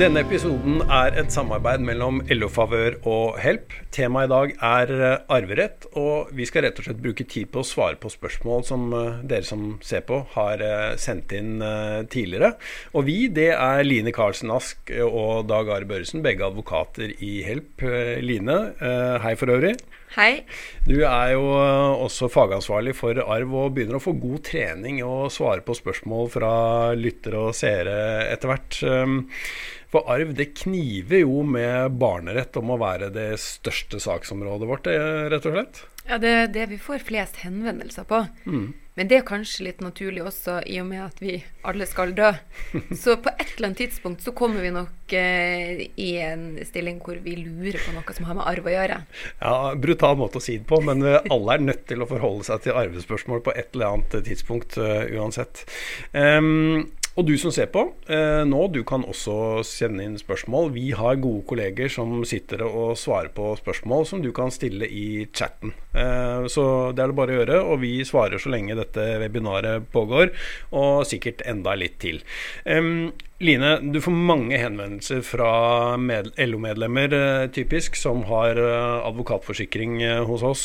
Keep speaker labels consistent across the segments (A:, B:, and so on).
A: Denne episoden er et samarbeid mellom LO Favør og Help. Temaet i dag er eh, arverett, og vi skal rett og slett bruke tid på å svare på spørsmål som eh, dere som ser på, har eh, sendt inn tidligere. Og vi, det er Line Karlsen Ask og Dag Are Børresen, begge advokater i Help. Line, hei for øvrig.
B: Hei.
A: Du er jo også fagansvarlig for arv og begynner å få god trening og svare på spørsmål fra lyttere og seere etter hvert. For arv det kniver jo med barnerett om å være det største saksområdet vårt, rett og slett.
B: Ja, det er det vi får flest henvendelser på. Mm. Men det er kanskje litt naturlig også, i og med at vi alle skal dø. Så på et eller annet tidspunkt så kommer vi nok eh, i en stilling hvor vi lurer på noe som har med arv å gjøre.
A: Ja, brutal måte å si det på, men alle er nødt til å forholde seg til arvespørsmål på et eller annet tidspunkt uh, uansett. Um, og du som ser på eh, nå, du kan også sende inn spørsmål. Vi har gode kolleger som sitter og svarer på spørsmål som du kan stille i chatten. Eh, så det er det bare å gjøre, og vi svarer så lenge dette webinaret pågår, og sikkert enda litt til. Eh, Line, du får mange henvendelser fra LO-medlemmer, eh, typisk, som har eh, advokatforsikring eh, hos oss.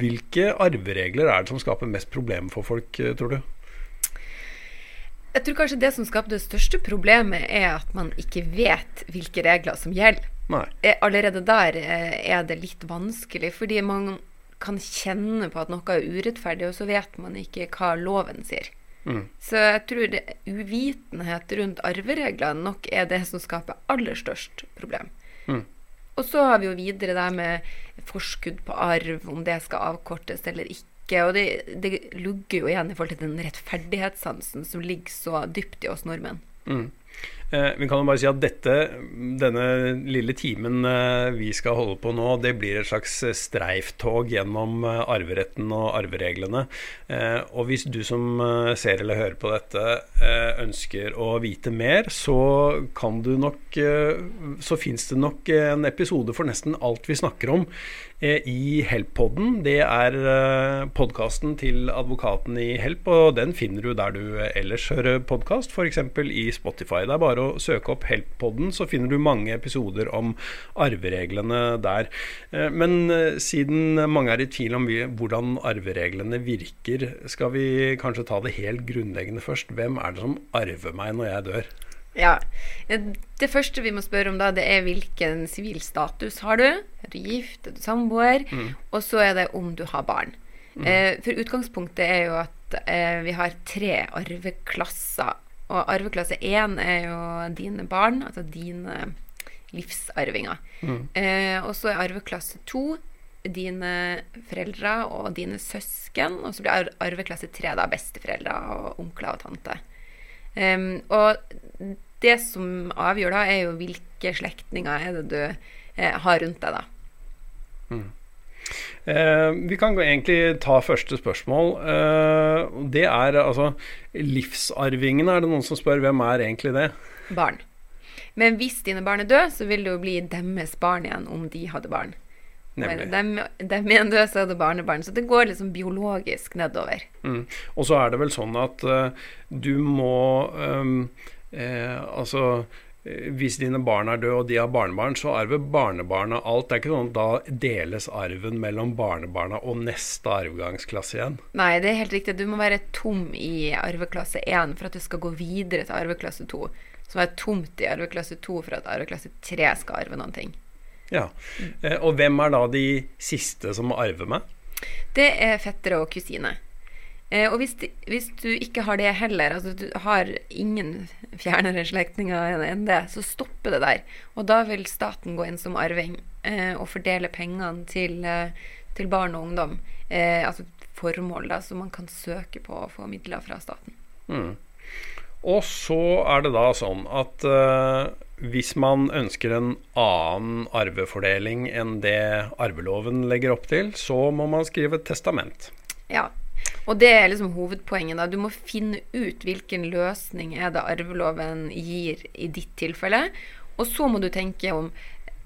A: Hvilke arveregler er det som skaper mest problemer for folk, tror du?
B: Jeg tror kanskje det som skaper det største problemet, er at man ikke vet hvilke regler som gjelder. Nei. Eh, allerede der eh, er det litt vanskelig, fordi man kan kjenne på at noe er urettferdig, og så vet man ikke hva loven sier. Mm. Så jeg tror det, uvitenhet rundt arvereglene nok er det som skaper aller størst problem. Mm. Og så har vi jo videre det med forskudd på arv, om det skal avkortes eller ikke ikke. Og det, det, lugger jo igjen i forhold til den rettferdighetssansen som ligger så dypt i oss nordmenn. Mm.
A: Eh, vi kan jo bare si at dette, denne lille timen eh, vi skal holde på nå, det blir et slags streiftog gjennom eh, arveretten og arvereglene. Og hvis du som ser eller hører på dette ønsker å vite mer, så kan du nok Så fins det nok en episode for nesten alt vi snakker om i Help-podden. Det er podkasten til advokaten i Help, og den finner du der du ellers hører podkast, f.eks. i Spotify. Det er bare å søke opp Help-podden, så finner du mange episoder om arvereglene der. Eh, men eh, siden mange er i tvil om hvordan arvereglene virker, skal vi kanskje ta det helt grunnleggende først. Hvem er det som arver meg når jeg dør?
B: Ja. Det første vi må spørre om da, det er hvilken sivil status har du? Er du gift? Er du samboer? Mm. Og så er det om du har barn. Mm. Eh, for utgangspunktet er jo at eh, vi har tre arveklasser og arveklasse én er jo dine barn, altså dine livsarvinger. Mm. Eh, og så er arveklasse to dine foreldre og dine søsken. Og så blir arveklasse tre da besteforeldre og onkler og tante. Um, og det som avgjør da, er jo hvilke slektninger er det du eh, har rundt deg, da. Mm.
A: Eh, vi kan egentlig ta første spørsmål. Eh, det er altså livsarvingene. Er det noen som spør hvem er egentlig det?
B: Barn. Men hvis dine barn er døde, så vil det jo bli deres barn igjen om de hadde barn. Nemlig. Dem, dem igjen døde, så det barnebarn. Så det går liksom biologisk nedover.
A: Mm. Og så er det vel sånn at uh, du må um, uh, Altså Eh, hvis dine barn er døde og de har barnebarn, så arver barnebarna alt. Det er ikke sånn at da deles arven mellom barnebarna og neste arvegangsklasse igjen?
B: Nei, det er helt riktig. Du må være tom i arveklasse 1 for at du skal gå videre til arveklasse 2. Så være tomt i arveklasse 2 for at arveklasse 3 skal arve noen ting.
A: Ja, eh, Og hvem er da de siste som må arve meg?
B: Det er fettere og kusine. Eh, og hvis, hvis, du ikke har det heller, altså du har ingen fjernere slektninger enn det, så stopper det der. Og da vil staten gå inn som arving eh, og fordele pengene til, eh, til barn og ungdom. Eh, altså formål da, som man kan søke på å få midler fra staten. Mm.
A: Og så er det da sånn at uh, hvis man ønsker en annen arvefordeling enn det arveloven legger opp til, så må man skrive et testament.
B: Ja, og det er liksom hovedpoenget. da. Du må finne ut hvilken løsning er det arveloven gir i ditt tilfelle. Og så må du tenke om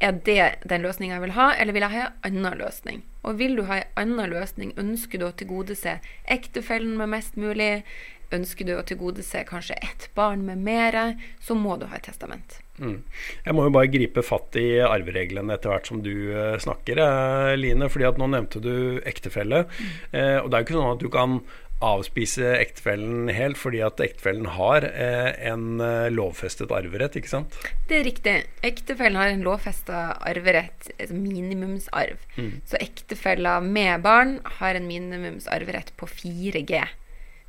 B: er det den løsninga jeg vil ha, eller vil jeg ha en annen løsning? Og vil du ha en annen løsning, ønsker du å tilgodese ektefellen med mest mulig, ønsker du å tilgodese kanskje ett barn med mere, så må du ha et testament.
A: Mm. Jeg må jo bare gripe fatt i arvereglene etter hvert som du uh, snakker, uh, Line. fordi at nå nevnte du ektefelle. Mm. Eh, og det er jo ikke sånn at du kan avspise ektefellen helt fordi at ektefellen har en lovfestet arverett, ikke sant?
B: Det er riktig. Ektefellen har en lovfesta arverett, altså minimumsarv. Mm. Så ektefeller med barn har en minimumsarverett på 4G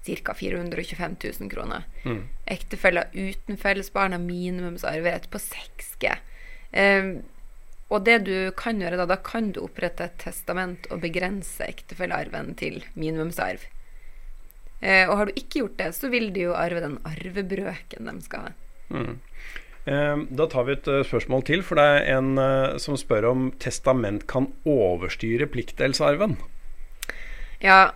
B: ca. 425 000 kroner. Mm. Ektefeller uten fellesbarn har minimumsarverett på 6G. Eh, og det du kan gjøre da, da kan du opprette et testament og begrense ektefellearven til minimumsarv. Eh, og har du ikke gjort det, så vil de jo arve den arvebrøken de skal ha. Mm.
A: Eh, da tar vi et uh, spørsmål til, for det er en uh, som spør om testament kan overstyre pliktdelsarven.
B: Ja,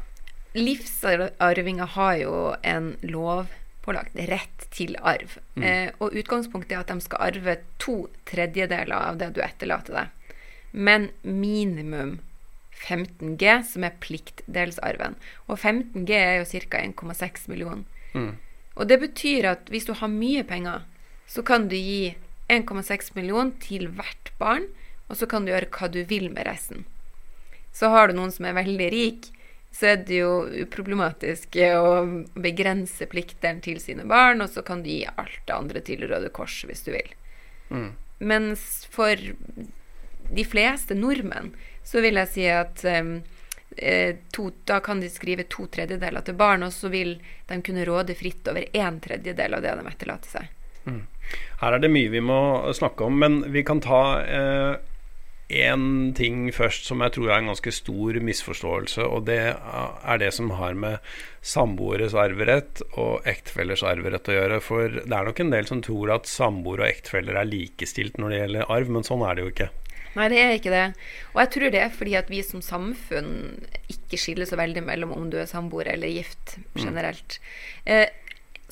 B: livsarvinga har jo en lovpålagt rett til arv. Mm. Eh, og utgangspunktet er at de skal arve to tredjedeler av det du etterlater deg. Men minimum 15G, som er pliktdelsarven. Og 15G er jo ca. 1,6 millioner. Mm. Og det betyr at hvis du har mye penger, så kan du gi 1,6 millioner til hvert barn, og så kan du gjøre hva du vil med resten. Så har du noen som er veldig rik, så er det jo uproblematisk å begrense pliktene til sine barn, og så kan du gi alt det andre til Røde Kors hvis du vil. Mm. Mens for de fleste nordmenn så vil jeg si at eh, to, da kan de skrive to tredjedeler til barn, og så vil de kunne råde fritt over en tredjedel av det de etterlater seg. Mm.
A: Her er det mye vi må snakke om, men vi kan ta eh, én ting først som jeg tror er en ganske stor misforståelse, og det er det som har med samboeres arverett og ektefellers arverett å gjøre. For det er nok en del som tror at samboer og ektefeller er likestilt når det gjelder arv, men sånn er det jo ikke.
B: Nei, det er ikke det. Og jeg tror det er fordi at vi som samfunn ikke skiller så veldig mellom om du er samboer eller gift mm. generelt. Mm. Eh,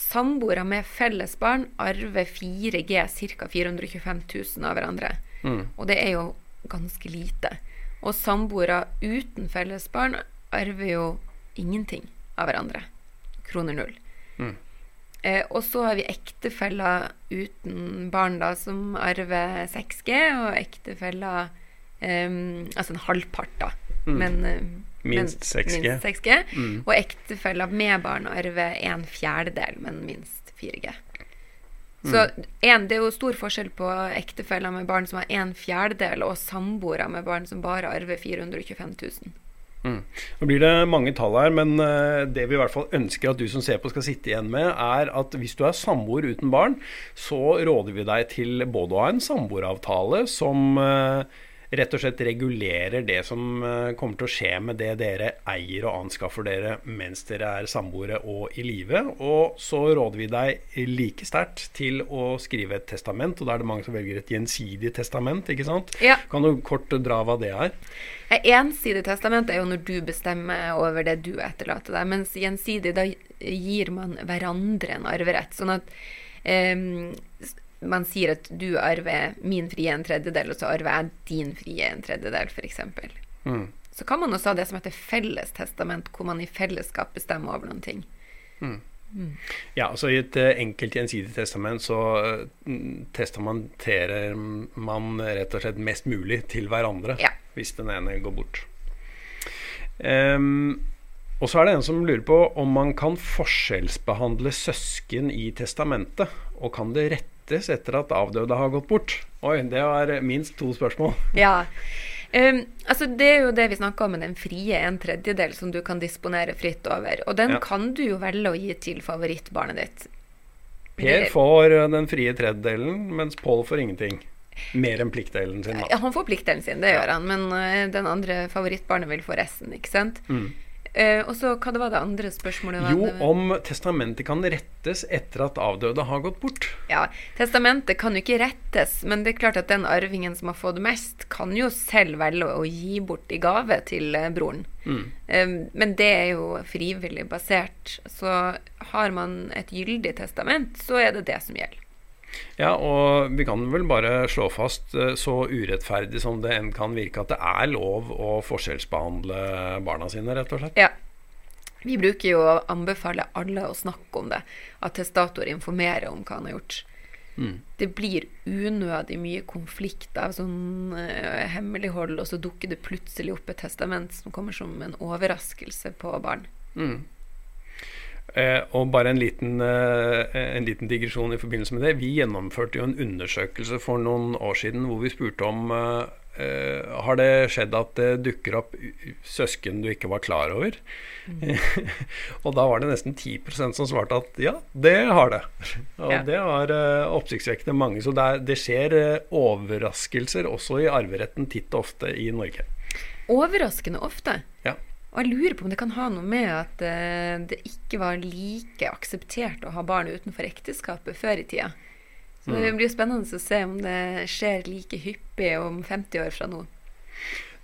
B: Samboere med felles barn arver 4G, ca. 425 000 av hverandre. Mm. Og det er jo ganske lite. Og samboere uten felles barn arver jo ingenting av hverandre. Kroner null. Mm. Eh, og så har vi ektefeller uten barn da, som arver 6G, og ektefeller eh, Altså en halvpart, da. Mm. Men,
A: eh, minst 6G.
B: Minst 6G. Mm. Og ektefeller med barn arver en fjerdedel, men minst 4G. Så en, Det er jo stor forskjell på ektefeller med barn som har en fjerdedel, og samboere med barn som bare arver 425 000.
A: Mm. Nå blir det mange tall her, men uh, det vi i hvert fall ønsker at du som ser på skal sitte igjen med, er at hvis du er samboer uten barn, så råder vi deg til både å ha en samboeravtale som uh, rett og slett regulerer det som eh, kommer til å skje med det dere eier og anskaffer dere mens dere er samboere og i live. Og så råder vi deg like sterkt til å skrive et testament, og da er det mange som velger et gjensidig testament, ikke sant?
B: Ja.
A: Kan du kort dra hva det er?
B: Et ensidig testament er jo når du bestemmer over det du etterlater deg, mens gjensidig, da gir man hverandre en arverett. Sånn at um, man sier at du arver min frie en tredjedel, og så arver jeg din frie en tredjedel, f.eks. Mm. Så kan man også ha det som heter felles testament, hvor man i fellesskap bestemmer over noen ting. Mm.
A: Mm. Ja, altså I et uh, enkelt gjensidig testament så uh, testamenterer man rett og slett mest mulig til hverandre ja. hvis den ene går bort. Um, og så er det en som lurer på om man kan forskjellsbehandle søsken i testamentet. Og kan det rettes etter at avdøde har gått bort? Oi, det var minst to spørsmål.
B: Ja. Um, altså Det er jo det vi snakka om med den frie en tredjedel som du kan disponere fritt over. Og den ja. kan du jo velge å gi til favorittbarnet ditt.
A: Per får eh, den frie tredjedelen, mens Pål får ingenting. Mer enn pliktdelen sin. Da.
B: Ja, han får pliktdelen sin, det ja. gjør han. Men uh, den andre favorittbarnet vil få resten, ikke sant. Mm. Uh, og så, Hva det var det andre spørsmålet?
A: Jo, om testamentet kan rettes etter at avdøde har gått bort.
B: Ja, Testamentet kan jo ikke rettes, men det er klart at den arvingen som har fått mest, kan jo selv velge å gi bort i gave til uh, broren. Mm. Eh, men det er jo frivillig basert. Så har man et gyldig testament, så er det det som gjelder.
A: Ja, og vi kan vel bare slå fast, eh, så urettferdig som det enn kan virke, at det er lov å forskjellsbehandle barna sine, rett og slett?
B: Ja. Vi bruker jo å anbefale alle å snakke om det. At testator informerer om hva han har gjort. Mm. Det blir unødig mye konflikt av sånn uh, hemmelighold, og så dukker det plutselig opp et testament som kommer som en overraskelse på barn. Mm.
A: Eh, og bare en liten, eh, en liten, digresjon i forbindelse med det. Vi gjennomførte jo en undersøkelse for noen år siden hvor vi spurte om eh, eh har det skjedd at det dukker opp søsken du ikke var klar over. Mm. og da var det nesten 10% som svarte at ja, det har det. Og ja. det var uh, oppsiktsvekkende mange. Så det, er, det skjer uh, overraskelser også i arveretten titt og ofte i Norge.
B: Overraskende ofte? Og jeg lurer på om det kan ha noe med at uh, det ikke var like akseptert å ha barn utenfor ekteskapet før i tida. Så mm. det blir jo spennende å se om det skjer like hyppig om 50 år fra nå.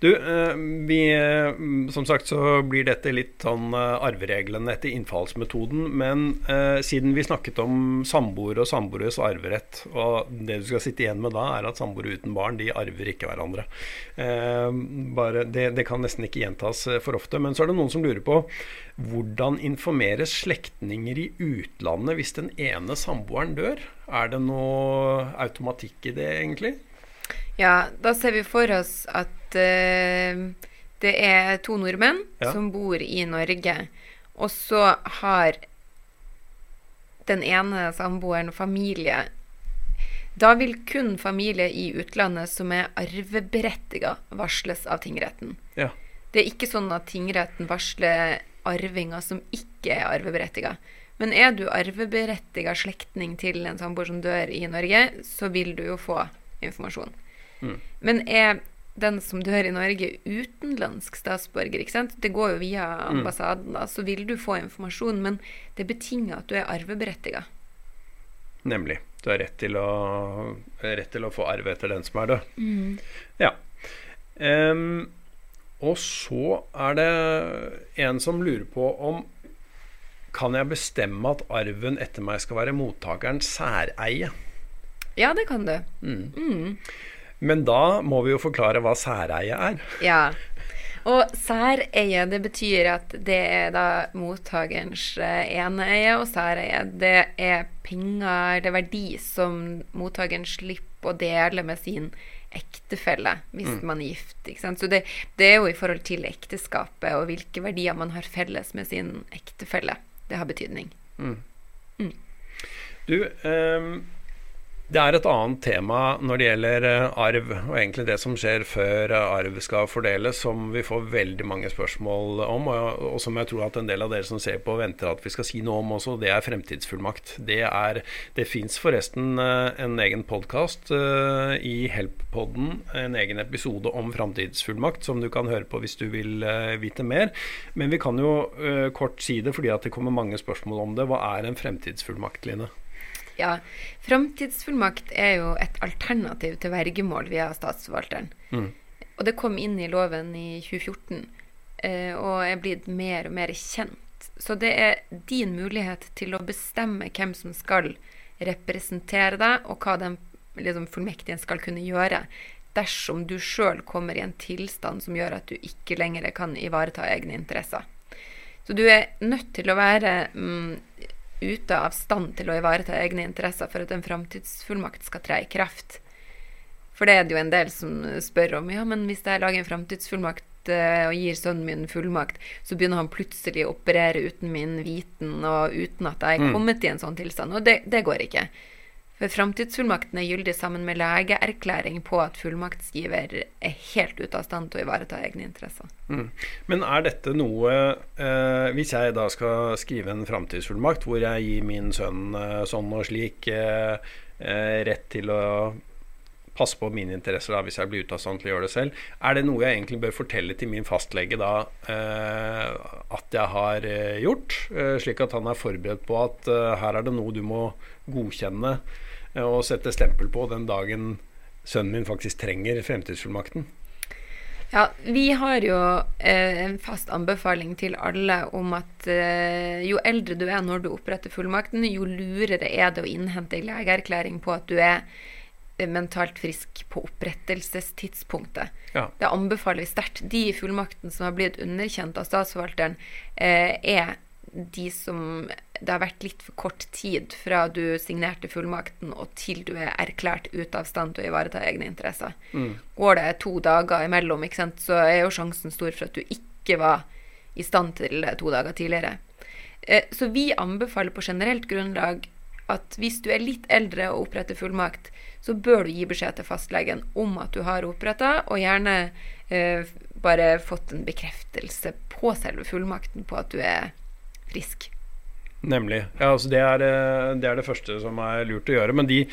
A: Du, eh, vi, eh, som sagt så blir dette litt sånn eh, arvereglene etter innfallsmetoden. Men eh, siden vi snakket om samboere og samboeres arverett, og det du skal sitte igjen med da, er at samboere uten barn, de arver ikke hverandre. Eh, bare, det, det, kan nesten ikke gjentas for ofte. Men så er det noen som lurer på hvordan informeres slektninger i utlandet hvis den ene samboeren dør? Er det noe automatikk i det, egentlig?
B: Ja, da ser vi for oss at uh, det er to nordmenn ja. som bor i Norge. Og så har den ene samboeren familie. Da vil kun familie i utlandet som er arveberettiga, varsles av tingretten.
A: Ja.
B: Det er ikke sånn at tingretten varsler arvinger som ikke er arveberettiga. Men er du arveberettiga slektning til en samboer som dør i Norge, så vil du jo få informasjon. Mm. Men er den som dør i Norge, utenlandsk statsborger? ikke sant? Det går jo via mm. ambassaden, da, så vil du få informasjon. Men det betinger at du er arveberettiga.
A: Nemlig. Du har rett til å, rett til å få arv etter den som er død. Mm. Ja. Um, og så er det en som lurer på om kan jeg bestemme at arven etter meg skal være mottakerens særeie?
B: Ja, det kan du. Mm.
A: Mm. Men da må vi jo forklare hva særeie er.
B: Ja. Og særeie, det betyr at det er da mottakerens eh, eneeie, og særeie, det er penger det er verdi som mottakeren slipper å dele med sin ektefelle hvis mm. man er gift. Så det, det, er jo i forhold til ekteskapet og hvilke verdier man har felles med sin ektefelle. Det har betydning. Mm.
A: Mm. Du, um det er et annet tema når det gjelder eh, arv, og egentlig det som skjer før eh, arv skal fordeles, som vi får veldig mange spørsmål om, og, som jeg tror at en del av dere som ser på, venter at vi skal si noe om også. Det er fremtidsfullmakt. Det, er, det fins forresten eh, en egen podkast i Help-podden, en egen episode om fremtidsfullmakt, som du kan høre på hvis du vil vite mer. Men vi kan jo kort si det, fordi at det kommer mange spørsmål om det. Hva er en fremtidsfullmakt, Line?
B: Ja, Framtidsfullmakt er jo et alternativ til vergemål via statsforvalteren. Mm. Og det kom inn i loven i 2014 eh, og er blitt mer og mer kjent. Så det er din mulighet til å bestemme hvem som skal representere deg, og hva den liksom, fullmektigen skal kunne gjøre dersom du sjøl kommer i en tilstand som gjør at du ikke lenger kan ivareta egne interesser. Så du er nødt til å være mm, ute av stand til å ivareta egne interesser for at en framtidsfullmakt skal tre i kraft. For det er det jo en del som spør om ja, men hvis jeg lager en framtidsfullmakt eh, og gir sønnen min fullmakt, så begynner han plutselig å operere uten min viten og uten at jeg er mm. kommet i en sånn tilstand. Og det, det går ikke. For framtidsfullmakten er gyldig sammen med legeerklæring på at fullmaktsgiver er helt ute av stand til å ivareta egne interesser. Mm.
A: Men er dette noe eh, Hvis jeg da skal skrive en framtidsfullmakt hvor jeg gir min sønn eh, sånn og slik eh, eh rett til å passe på mine interesser da, hvis jeg blir ute stand til å gjøre det selv. Er det noe jeg egentlig bør fortelle til min fastlege da eh, at jeg har eh, gjort, eh, slik at han er forberedt på at her er det noe du må godkjenne og sette stempel på den dagen sønnen min faktisk trenger fremtidsfullmakten?
B: Ja, vi har jo eh, en fast anbefaling til alle om at eh, jo eldre du er når du oppretter fullmakten, jo lurere er det å innhente en legeerklæring på at du er mentalt frisk på opprettelsestidspunktet.
A: Ja.
B: Det anbefaler vi sterkt. De i fullmakten som har blitt underkjent av statsforvalteren, eh, er de som det har vært litt for kort tid fra du signerte fullmakten og til du er erklært ute av stand til å ivareta egne interesser. Går det to dager imellom, sant, så er jo sjansen stor for at du ikke var i stand til det to dager tidligere. Eh, Så vi anbefaler på generelt grunnlag at hvis du er litt eldre og oppretter fullmakt, så bør du gi beskjed til fastlegen om at du har oppretta, og gjerne eh, bare fått en bekreftelse på selve fullmakten på at du er frisk.
A: Nemlig. Ja, altså det, er, eh, det er det første som er lurt å gjøre. Men de,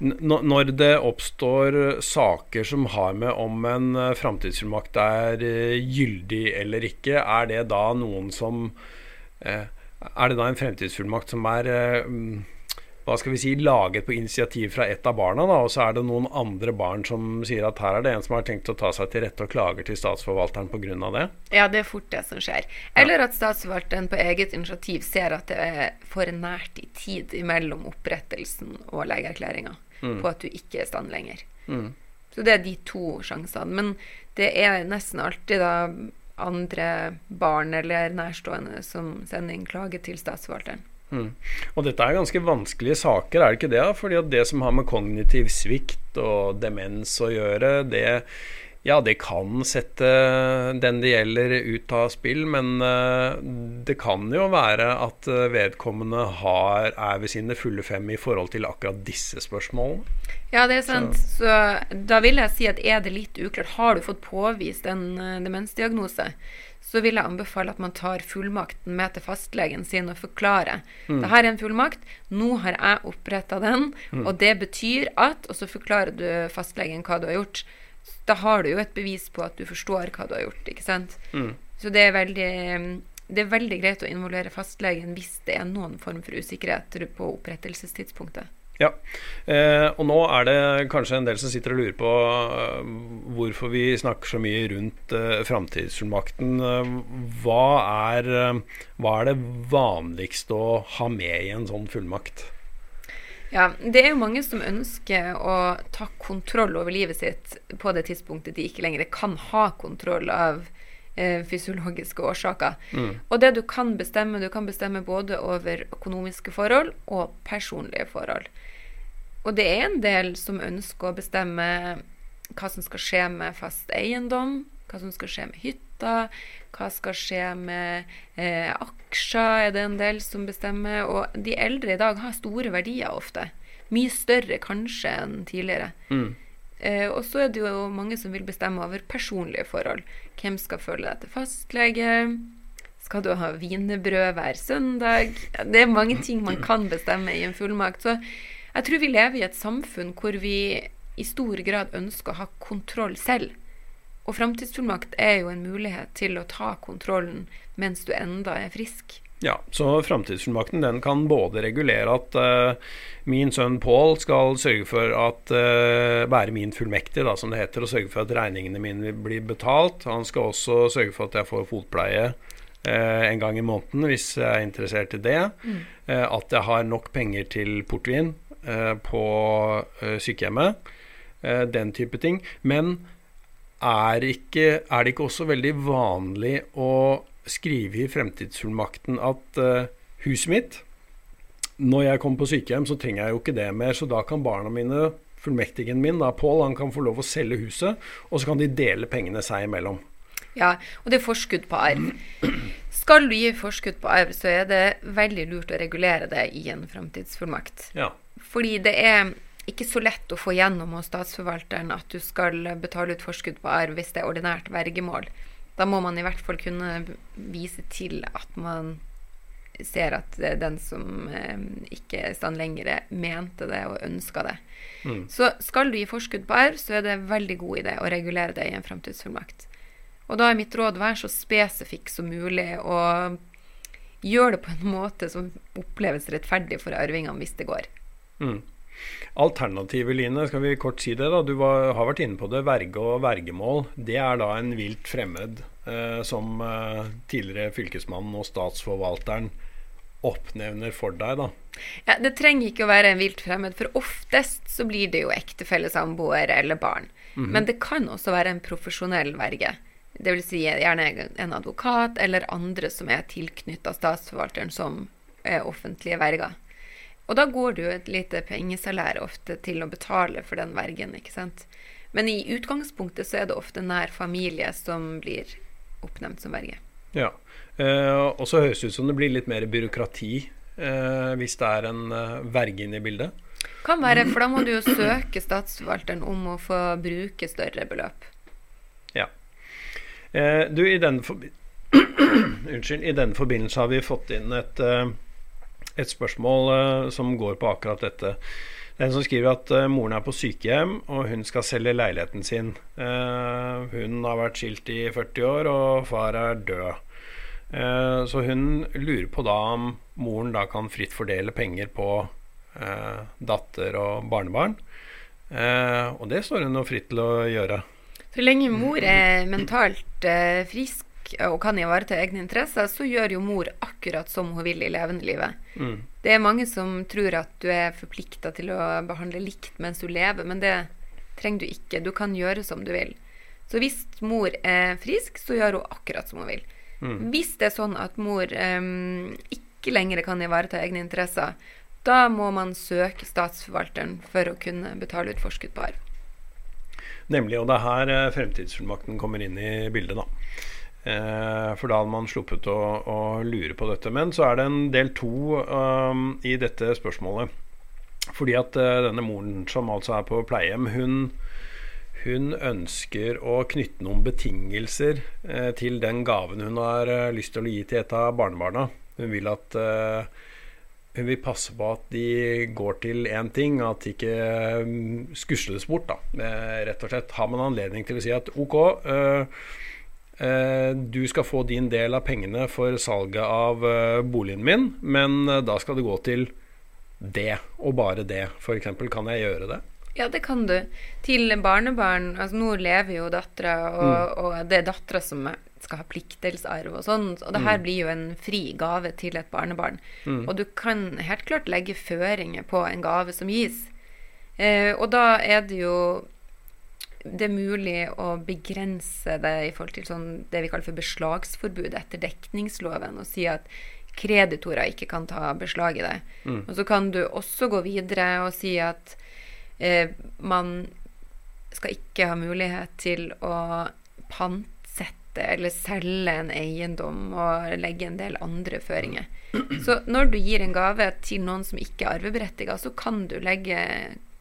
A: når det oppstår saker som har med om en eh, framtidsfullmakt er eh, gyldig eller ikke, er det da noen som Er det da en fremtidsfullmakt som er hva skal vi si, laget på initiativ fra et av barna, da, og så er det noen andre barn som sier at her er det en som har tenkt å ta seg til rette og klager til statsforvalteren pga. det?
B: Ja, det er fort det som skjer. Eller at statsforvalteren på eget initiativ ser at det er for nært i tid mellom opprettelsen og legeerklæringa på at du ikke er i stand lenger.
A: Mm.
B: Så det er de to sjansene. Men det er nesten alltid da andre barn eller nærstående som sender inn klage til statsforvalteren.
A: Mm. Og dette er ganske vanskelige saker, er det ikke det? Fordi at det som har med kognitiv svikt og demens å gjøre, det, ja, det kan sette den det gjelder ut av spill, men eh, det kan jo være at eh, vedkommende har, er ved sine fulle fem i forhold til akkurat disse spørsmålene.
B: Ja, det er sant. Så, da vil jeg si at er det litt uklart, har du fått påvist en eh, demensdiagnose, så vil jeg anbefale at man tar fullmakten med til fastlegen sin og forklarer.
A: Mm.
B: Dette er en fullmakt, nå har jeg oppretta den, og det betyr at Og så forklarer du fastlegen hva du har gjort. Da har du jo et bevis på at du forstår hva du har gjort, ikke sant.
A: Mm.
B: Så det er veldig det er veldig greit å involvere fastlegen hvis det er noen form for usikkerhet på opprettelsestidspunktet.
A: Ja, eh, og nå er det kanskje en del som sitter og lurer på eh, hvorfor vi snakker så mye rundt eh, framtidsfullmakten. Eh, hva, er, hva er det vanligste å ha med i en sånn fullmakt?
B: Ja, det er jo mange som ønsker å ta kontroll over livet sitt på det tidspunktet de ikke lenger kan ha kontroll av eh, fysiologiske årsaker. Og det du kan bestemme, du kan bestemme både over økonomiske forhold og personlige forhold. Og det er en del som ønsker å bestemme hva som skal skje med fast eiendom, hva som skal skje med hytta, hva skal skje med eh, aksjer, er det en del som bestemmer. Og de eldre i dag har store verdier ofte. Mye større kanskje enn tidligere.
A: Mm.
B: Eh, og så er det jo mange som vil bestemme over personlige forhold. Hvem skal følge deg til fastlege? Skal du ha wienerbrød hver søndag? Det er mange ting man kan bestemme i en fullmakt. Så jeg tror vi lever i et samfunn hvor vi i stor grad ønsker å ha kontroll selv. Og framtidsfullmakt er jo en mulighet til å ta kontrollen mens du enda er frisk.
A: Ja, så framtidsfullmakten den kan både regulere at uh, min sønn Pål skal sørge for at uh, være min fullmektig, da, som det heter, og sørge for at regningene mine blir betalt. Han skal også sørge for at jeg får fotpleie uh, en gang i måneden hvis jeg er interessert i det. Eh, at jeg har nok penger til portvin på eh, sykehjemmet. Eh, den type ting. Men er, ikke, er det ikke også veldig vanlig å skrive i fremtidsfullmakten at eh, huset mitt Når jeg kommer på sykehjem, så trenger jeg jo ikke det mer, så da kan barna mine Fullmektigen min, da, Pål, han kan få lov å selge huset, og så kan de dele pengene seg imellom.
B: Ja, og det er forskudd på arv. Skal du gi forskudd på arv, så er det veldig lurt å regulere det i en framtidsfullmakt.
A: Ja.
B: Fordi det er ikke så lett å få gjennom hos statsforvalteren at du skal betale ut forskudd på arv hvis det er ordinært vergemål. Da må man i hvert fall kunne vise til at man ser at den som eh, ikke er i stand lenger, mente det og ønska det.
A: Mm.
B: Så skal du gi forskudd på arv, så er det veldig god idé å regulere det i en framtidsfullmakt. Og da er mitt råd vær så spesifikk som mulig, og gjør det på en måte som oppleves rettferdig for arvingene hvis det går.
A: Mm. Alternativet, Line, skal vi kort si det? da, Du var, har vært inne på det. Verge og vergemål. Det er da en vilt fremmed eh, som eh, tidligere fylkesmannen og statsforvalteren oppnevner for deg, da.
B: Ja, Det trenger ikke å være en vilt fremmed, for oftest så blir det jo ektefelle, samboer eller barn. Men det kan også være en profesjonell verge. Det vil si gjerne en advokat eller andre som er tilknytta statsforvalteren som er offentlige verger. Og da går det jo et lite pengesalær ofte til å betale for den vergen, ikke sant. Men i utgangspunktet så er det ofte nær familie som blir oppnevnt som verge.
A: Ja. Eh, og så høres det ut som det blir litt mer byråkrati eh, hvis det er en eh, verge inne i bildet.
B: Kan være, for da må du jo søke statsforvalteren om å få bruke større beløp.
A: Ja. Eh, du, i den, forbi Unnskyld, i den forbindelse har vi fått inn et, eh, et spørsmål eh, som går på akkurat dette. Det er en som skriver at eh, moren er på sykehjem, og hun skal selge leiligheten sin. Eh, hun har vært skilt i 40 år, og far er død. Så hun lurer på da om moren da kan fritt fordele penger på datter og barnebarn. Og det står hun jo fritt til å gjøre.
B: Så lenge mor er mentalt frisk og kan ivareta egne interesser, så gjør jo mor akkurat som hun vil i levende livet.
A: Mm.
B: Det er mange som tror at du er forplikta til å behandle likt mens du lever, men det trenger du ikke. Du kan gjøre som du vil. Så hvis mor er frisk, så gjør hun akkurat som hun vil.
A: Mm.
B: Hvis det er sånn at mor um, ikke lenger kan ivareta egne interesser, da må man søke statsforvalteren for å kunne betale ut forskudd på arv.
A: Nemlig, og det er her eh, fremtidsfullmakten kommer inn i bildet, da. Eh, for da hadde man sluppet å, å lure på dette. Men så er det en del to um, i dette spørsmålet. Fordi at uh, denne moren som altså er på pleiehjem, hun, hun ønsker å knytte noen betingelser uh, til den gaven hun har uh, lyst til å gi til et av barnebarna. Hun vil at hun vil passe på at de går til én ting, at de ikke mm, skusles bort. da, rett og slett. Har man anledning til å si at OK, du skal få din del av pengene for salget av eh, boligen min, men eh, da skal det gå til det, og bare det. F.eks. kan jeg gjøre det?
B: Ja, det kan du. Til barnebarn altså Nå lever jo dattera, og, og det er dattera som skal ha pliktdelsarv og sånn. Og det her blir jo en fri gave til et barnebarn. Og du kan helt klart legge føringer på en gave som gis. Eh, og da er det jo det er mulig å begrense det i forhold til sånn, det vi kaller for beslagsforbud etter dekningsloven, og si at kreditorer ikke kan ta beslag i det. Og så kan du også gå videre og si at eh, man skal ikke ha mulighet til å pantsette eller selge en eiendom og legge en del andre føringer. Så når du gir en gave til noen som ikke er arveberettiga, så kan du legge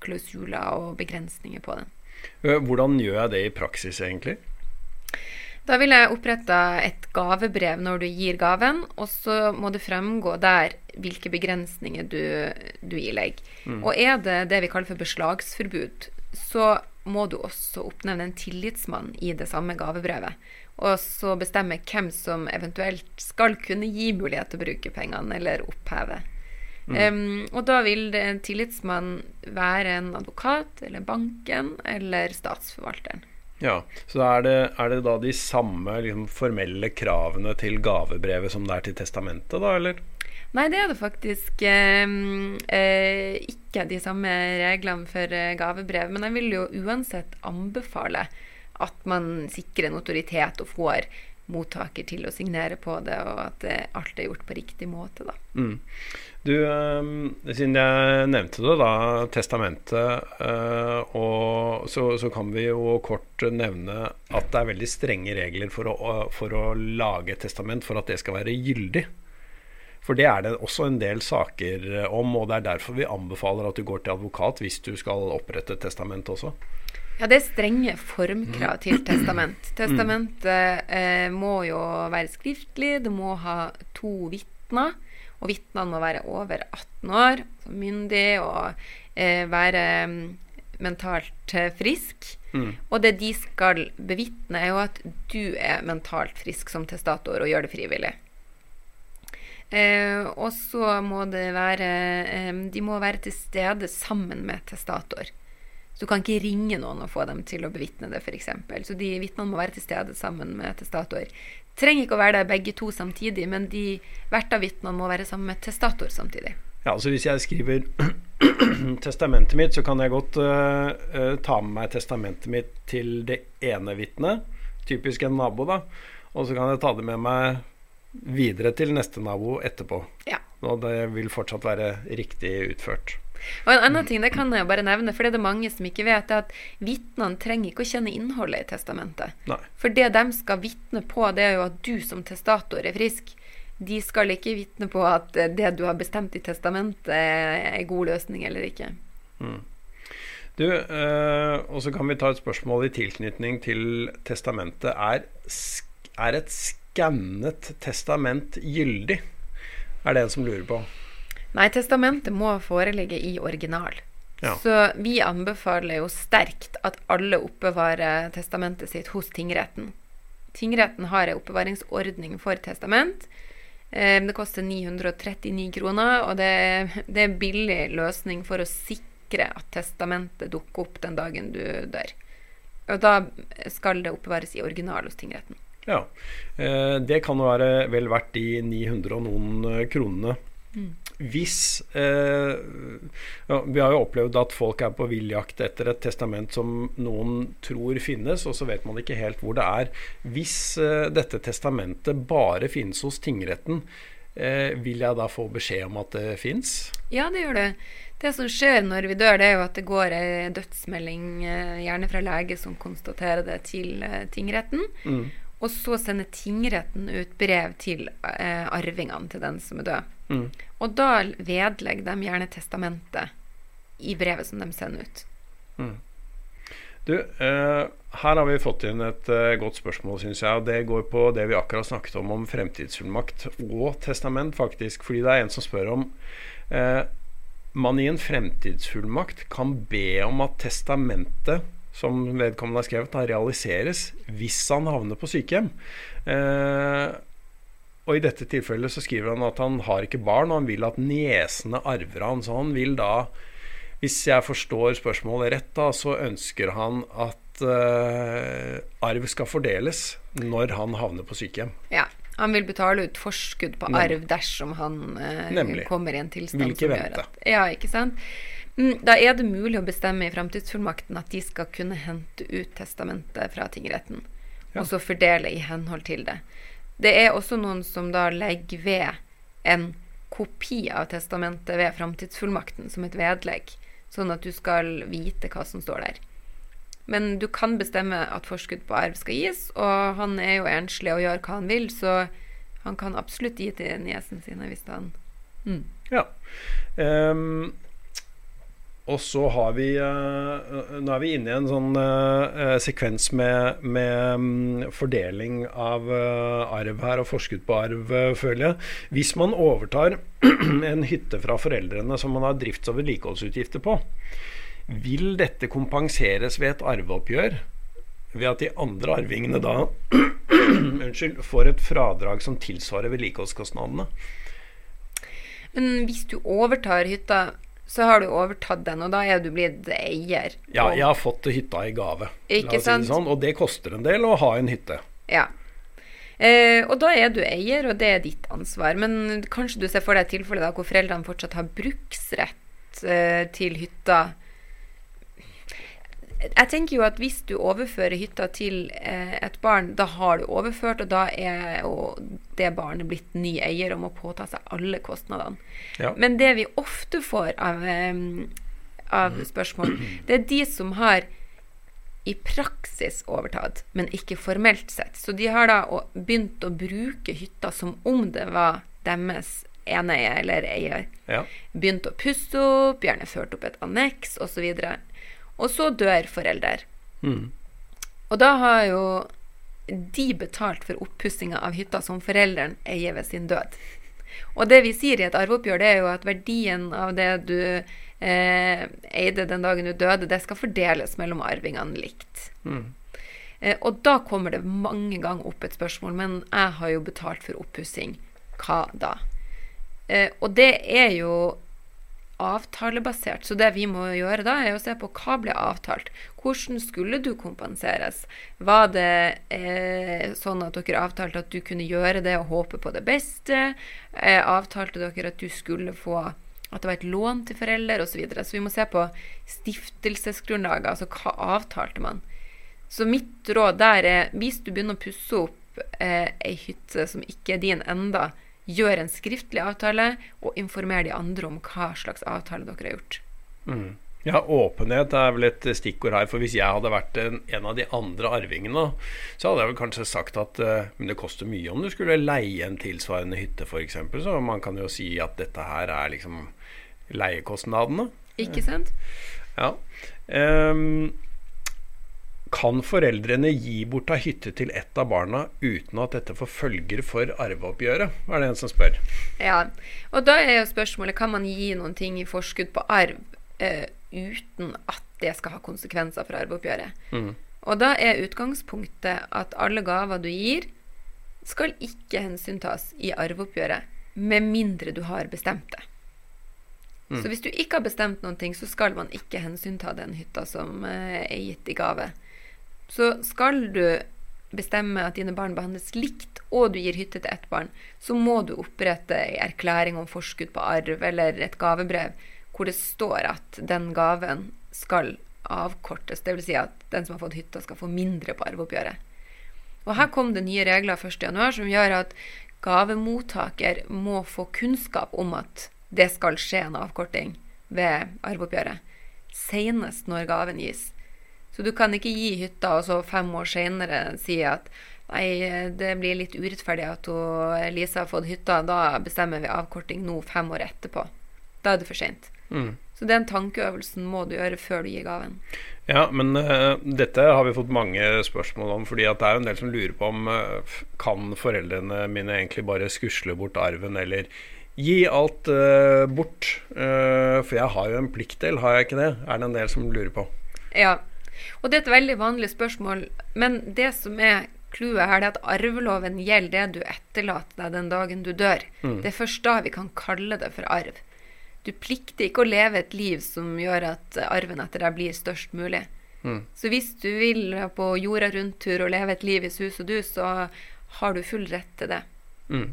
B: klausuler og begrensninger på den.
A: Eh, Hvordan gjør jeg det i praksis, egentlig?
B: Da vil jeg opprette et gavebrev når du gir gaven, og så må det fremgå der hvilke begrensninger du, du ilegger. Og er det det vi kaller for beslagsforbud, så må du også oppnevne en tillitsmann i det samme gavebrevet. Og så bestemme hvem som eventuelt skal kunne gi mulighet til å bruke pengene, eller oppheve. Em, og da vil det en tillitsmann være en advokat, eller banken, eller statsforvalteren.
A: Ja, Så er det, er det da de samme liksom, formelle kravene til gavebrevet som det er til testamentet, da, eller?
B: Nei, det er det faktisk eh, ikke de samme reglene for eh, gavebrev. Men jeg vil jo uansett anbefale at man sikrer notoritet og får mottaker til å signere på det, og at eh, alt er gjort på riktig måte, da.
A: Mm. Du, eh, siden jeg nevnte det, da, testamentet, eh, og så, så kan vi jo kort nevne at det er veldig strenge regler for å, for å lage et testament for at det skal være gyldig. For det er det også en del saker om, og det er derfor vi anbefaler at du går til advokat hvis du skal opprette et testament også.
B: Ja, det er strenge formkrav til testament. Testamentet eh, må jo være skriftlig, det må ha to vitner. Og vitnene må være over 18 år, myndig og eh, være mm, mentalt frisk. frisk. Og det de skal bevitne, er jo at du er mentalt frisk som testator og gjør det frivillig. Eh, og så må det være eh, De må være til stede sammen med testator. Så du kan ikke ringe noen og få dem til å bevitne det, f.eks. Så de vitnene må være til stede sammen med testator. Trenger ikke å være der begge to samtidig, men de hvert av vitnene må være sammen med testator samtidig.
A: Ja, altså Hvis jeg skriver testamentet mitt, så kan jeg godt uh, uh, ta med meg testamentet mitt til det ene vitnet, typisk en nabo, da. Og så kan jeg ta det med meg videre til neste nabo etterpå.
B: Ja.
A: Og det vil fortsatt være riktig utført.
B: Og En annen ting det kan jeg bare nevne, for det er det mange som ikke vet, er at vitnene trenger ikke å kjenne innholdet i testamentet.
A: Nei.
B: For det de skal vitne på, det er jo at du som testator er frisk. De skal ikke vitne på at det du har bestemt i testamentet, er god løsning eller ikke.
A: Mm. Du, eh, og så kan vi ta et spørsmål i tilknytning til testamentet. Er, er et skannet testament gyldig? Er det en som lurer på.
B: Nei, testamentet må foreligge i original. Ja. Så vi anbefaler jo sterkt at alle oppbevarer testamentet sitt hos tingretten. Tingretten har en oppbevaringsordning for testament. Eh, det koster 939 kroner, og det, det er en billig løsning for å sikre at testamentet dukker opp den dagen du dør. Og da skal det oppbevares i original hos tingretten.
A: Ja, eh, det kan jo være vel verdt de 900 og noen eh, kronene. Mm. Hvis eh, ja, Vi har jo opplevd at folk er på villjakt etter et testament som noen tror finnes, og så vet man ikke helt hvor det er. Hvis eh, dette testamentet bare finnes hos tingretten, eh, vil jeg da få beskjed om at det fins?
B: Ja, det gjør det. Det som skjer når vi dør, det er jo at det går ei dødsmelding, eh, gjerne fra lege, som konstaterer det til eh, tingretten. Mm. Og så sender tingretten ut brev til eh, arvingene til den som er død. Mm. Og da vedlegger de gjerne testamentet i brevet som de sender ut. Mm.
A: Du, eh, her har vi fått inn et eh, godt spørsmål, syns jeg. Og det går på det vi akkurat snakket om, om fremtidsfullmakt og testament, faktisk. Fordi det er en som spør om eh, man i en fremtidsfullmakt kan be om at testamentet som vedkommende har skrevet, da, realiseres hvis han havner på sykehjem. Eh, og i dette tilfellet så skriver han at han har ikke barn, og han vil at niesene arver han. Så han vil da, hvis jeg forstår spørsmålet rett, da, så ønsker han at uh, arv skal fordeles når han havner på sykehjem.
B: Ja. Han vil betale ut forskudd på arv dersom han eh, kommer i en tilstand
A: vil ikke som vente. gjør at
B: Ja, ikke sant. Mm, da er det mulig å bestemme i framtidsfullmakten at de skal kunne hente ut testamentet fra tingretten, ja. og så fordele i henhold til det. Det er også noen som da legger ved en kopi av testamentet ved framtidsfullmakten som et vedlegg, sånn at du skal vite hva som står der. Men du kan bestemme at forskudd på arv skal gis, og han er jo enslig og gjør hva han vil, så han kan absolutt gi til niesen sine hvis han
A: mm. Ja. Um, og så har vi uh, Nå er vi inne i en sånn uh, sekvens med, med um, fordeling av uh, arv her, og forskudd på arv, føler jeg. Hvis man overtar en hytte fra foreldrene som man har drifts- og vedlikeholdsutgifter på, vil dette kompenseres ved et arveoppgjør? Ved at de andre arvingene da unnskyld, får et fradrag som tilsvarer vedlikeholdskostnadene?
B: Men hvis du overtar hytta så har du overtatt den, og da er du blitt eier.
A: Ja, jeg har fått hytta i gave.
B: Ikke sant?
A: Si sånn, og det koster en del å ha en hytte.
B: Ja. Eh, og da er du eier, og det er ditt ansvar. Men kanskje du ser for deg et tilfelle hvor foreldrene fortsatt har bruksrett eh, til hytta jeg tenker jo at hvis du overfører hytta til eh, et barn, da har du overført, og da er jo det barnet blitt ny eier og må påta seg alle kostnadene. Ja. Men det vi ofte får av, um, av spørsmål, det er de som har i praksis overtatt, men ikke formelt sett. Så de har da begynt å bruke hytta som om det var deres eneie eller eier. Ja. Begynt å pusse opp, gjerne ført opp et anneks osv. Og så dør forelder. Mm. Og da har jo de betalt for oppussinga av hytta som forelderen eier ved sin død. Og det vi sier i et arveoppgjør, det er jo at verdien av det du eh, eide den dagen du døde, det skal fordeles mellom arvingene likt. Mm. Eh, og da kommer det mange ganger opp et spørsmål, men jeg har jo betalt for oppussing. Hva da? Eh, og det er jo avtalebasert. Så det vi må gjøre da, er å se på hva ble avtalt. Hvordan skulle du kompenseres? Var det eh, sånn at dere avtalte at du kunne gjøre det og håpe på det beste? Eh, avtalte dere at du skulle få at det var et lån til foreldre osv. Så, videre. så vi må se på stiftelsesgrunnlaget. Altså hva avtalte man? Så mitt råd der er hvis du begynner å pusse opp eh, ei hytte som ikke er din enda, gjør en skriftlig avtale og informer de andre om hva slags avtale dere har gjort.
A: Mm. Ja, åpenhet er vel et stikkord her. For hvis jeg hadde vært en, en av de andre arvingene, så hadde jeg vel kanskje sagt at uh, men det koster mye om du skulle leie en tilsvarende hytte, f.eks. Så man kan jo si at dette her er liksom leiekostnadene.
B: Ikke sant?
A: Ja. Um, kan foreldrene gi bort av hytte til ett av barna uten at dette får følger for arveoppgjøret? er det en som spør.
B: Ja, og da er jo spørsmålet kan man gi noen ting i forskudd på arv eh, uten at det skal ha konsekvenser for arveoppgjøret. Mm. Og da er utgangspunktet at alle gaver du gir, skal ikke hensyntas i arveoppgjøret, med mindre du har bestemt det. Mm. Så hvis du ikke har bestemt noen ting, så skal man ikke hensynta den hytta som eh, er gitt i gave. Så skal du bestemme at dine barn behandles likt, og du gir hytte til ett barn, så må du opprette ei erklæring om forskudd på arv eller et gavebrev hvor det står at den gaven skal avkortes. Dvs. Si at den som har fått hytta, skal få mindre på arveoppgjøret. Og her kom det nye regler 1.1 som gjør at gavemottaker må få kunnskap om at det skal skje en avkorting ved arveoppgjøret. Senest når gaven gis. Så du kan ikke gi hytta og så fem år senere si at nei, det blir litt urettferdig at Lisa har fått hytta, da bestemmer vi avkorting nå fem år etterpå. Da er det for seint. Mm. Så den tankeøvelsen må du gjøre før du gir gaven.
A: Ja, men uh, dette har vi fått mange spørsmål om. fordi det er jo en del som lurer på om uh, kan foreldrene mine egentlig bare skusle bort arven, eller gi alt uh, bort? for jeg har jo en pliktdel, har jeg ikke det? Er det en del som lurer på.
B: Ja, og det er et veldig vanlig spørsmål. Men det som er clouet her, er at arveloven gjelder det du etterlater deg den dagen du dør. Mm. Det er først da vi kan kalle det for arv. Du plikter ikke å leve et liv som gjør at arven etter deg blir størst mulig. Mm. Så hvis du vil på jorda rundt-tur og leve et liv i sus og dus, så har du full rett til det.
A: Mm.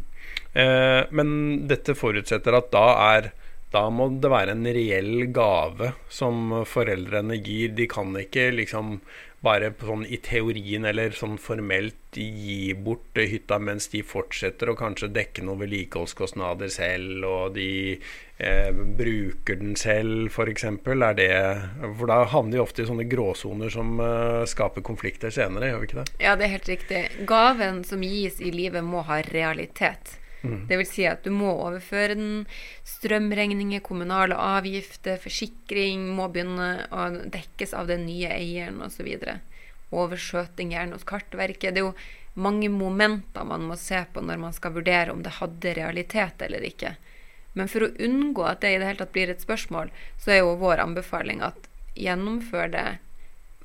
A: Eh, men dette forutsetter at da er da må det være en reell gave som foreldrene gir. De kan ikke liksom bare sånn i teorien eller sånn formelt gi bort hytta mens de fortsetter å kanskje dekke noen vedlikeholdskostnader selv, og de eh, bruker den selv, f.eks. Er det For da havner de ofte i sånne gråsoner som eh, skaper konflikter senere, gjør vi ikke det?
B: Ja, det er helt riktig. Gaven som gis i livet, må ha realitet. Mm. Det vil si at du må overføre den. Strømregninger, kommunale avgifter, forsikring må begynne å dekkes av den nye eieren osv. Overskjøting gjerne hos Kartverket. Det er jo mange momenter man må se på når man skal vurdere om det hadde realitet eller ikke. Men for å unngå at det i det hele tatt blir et spørsmål, så er jo vår anbefaling at gjennomfør det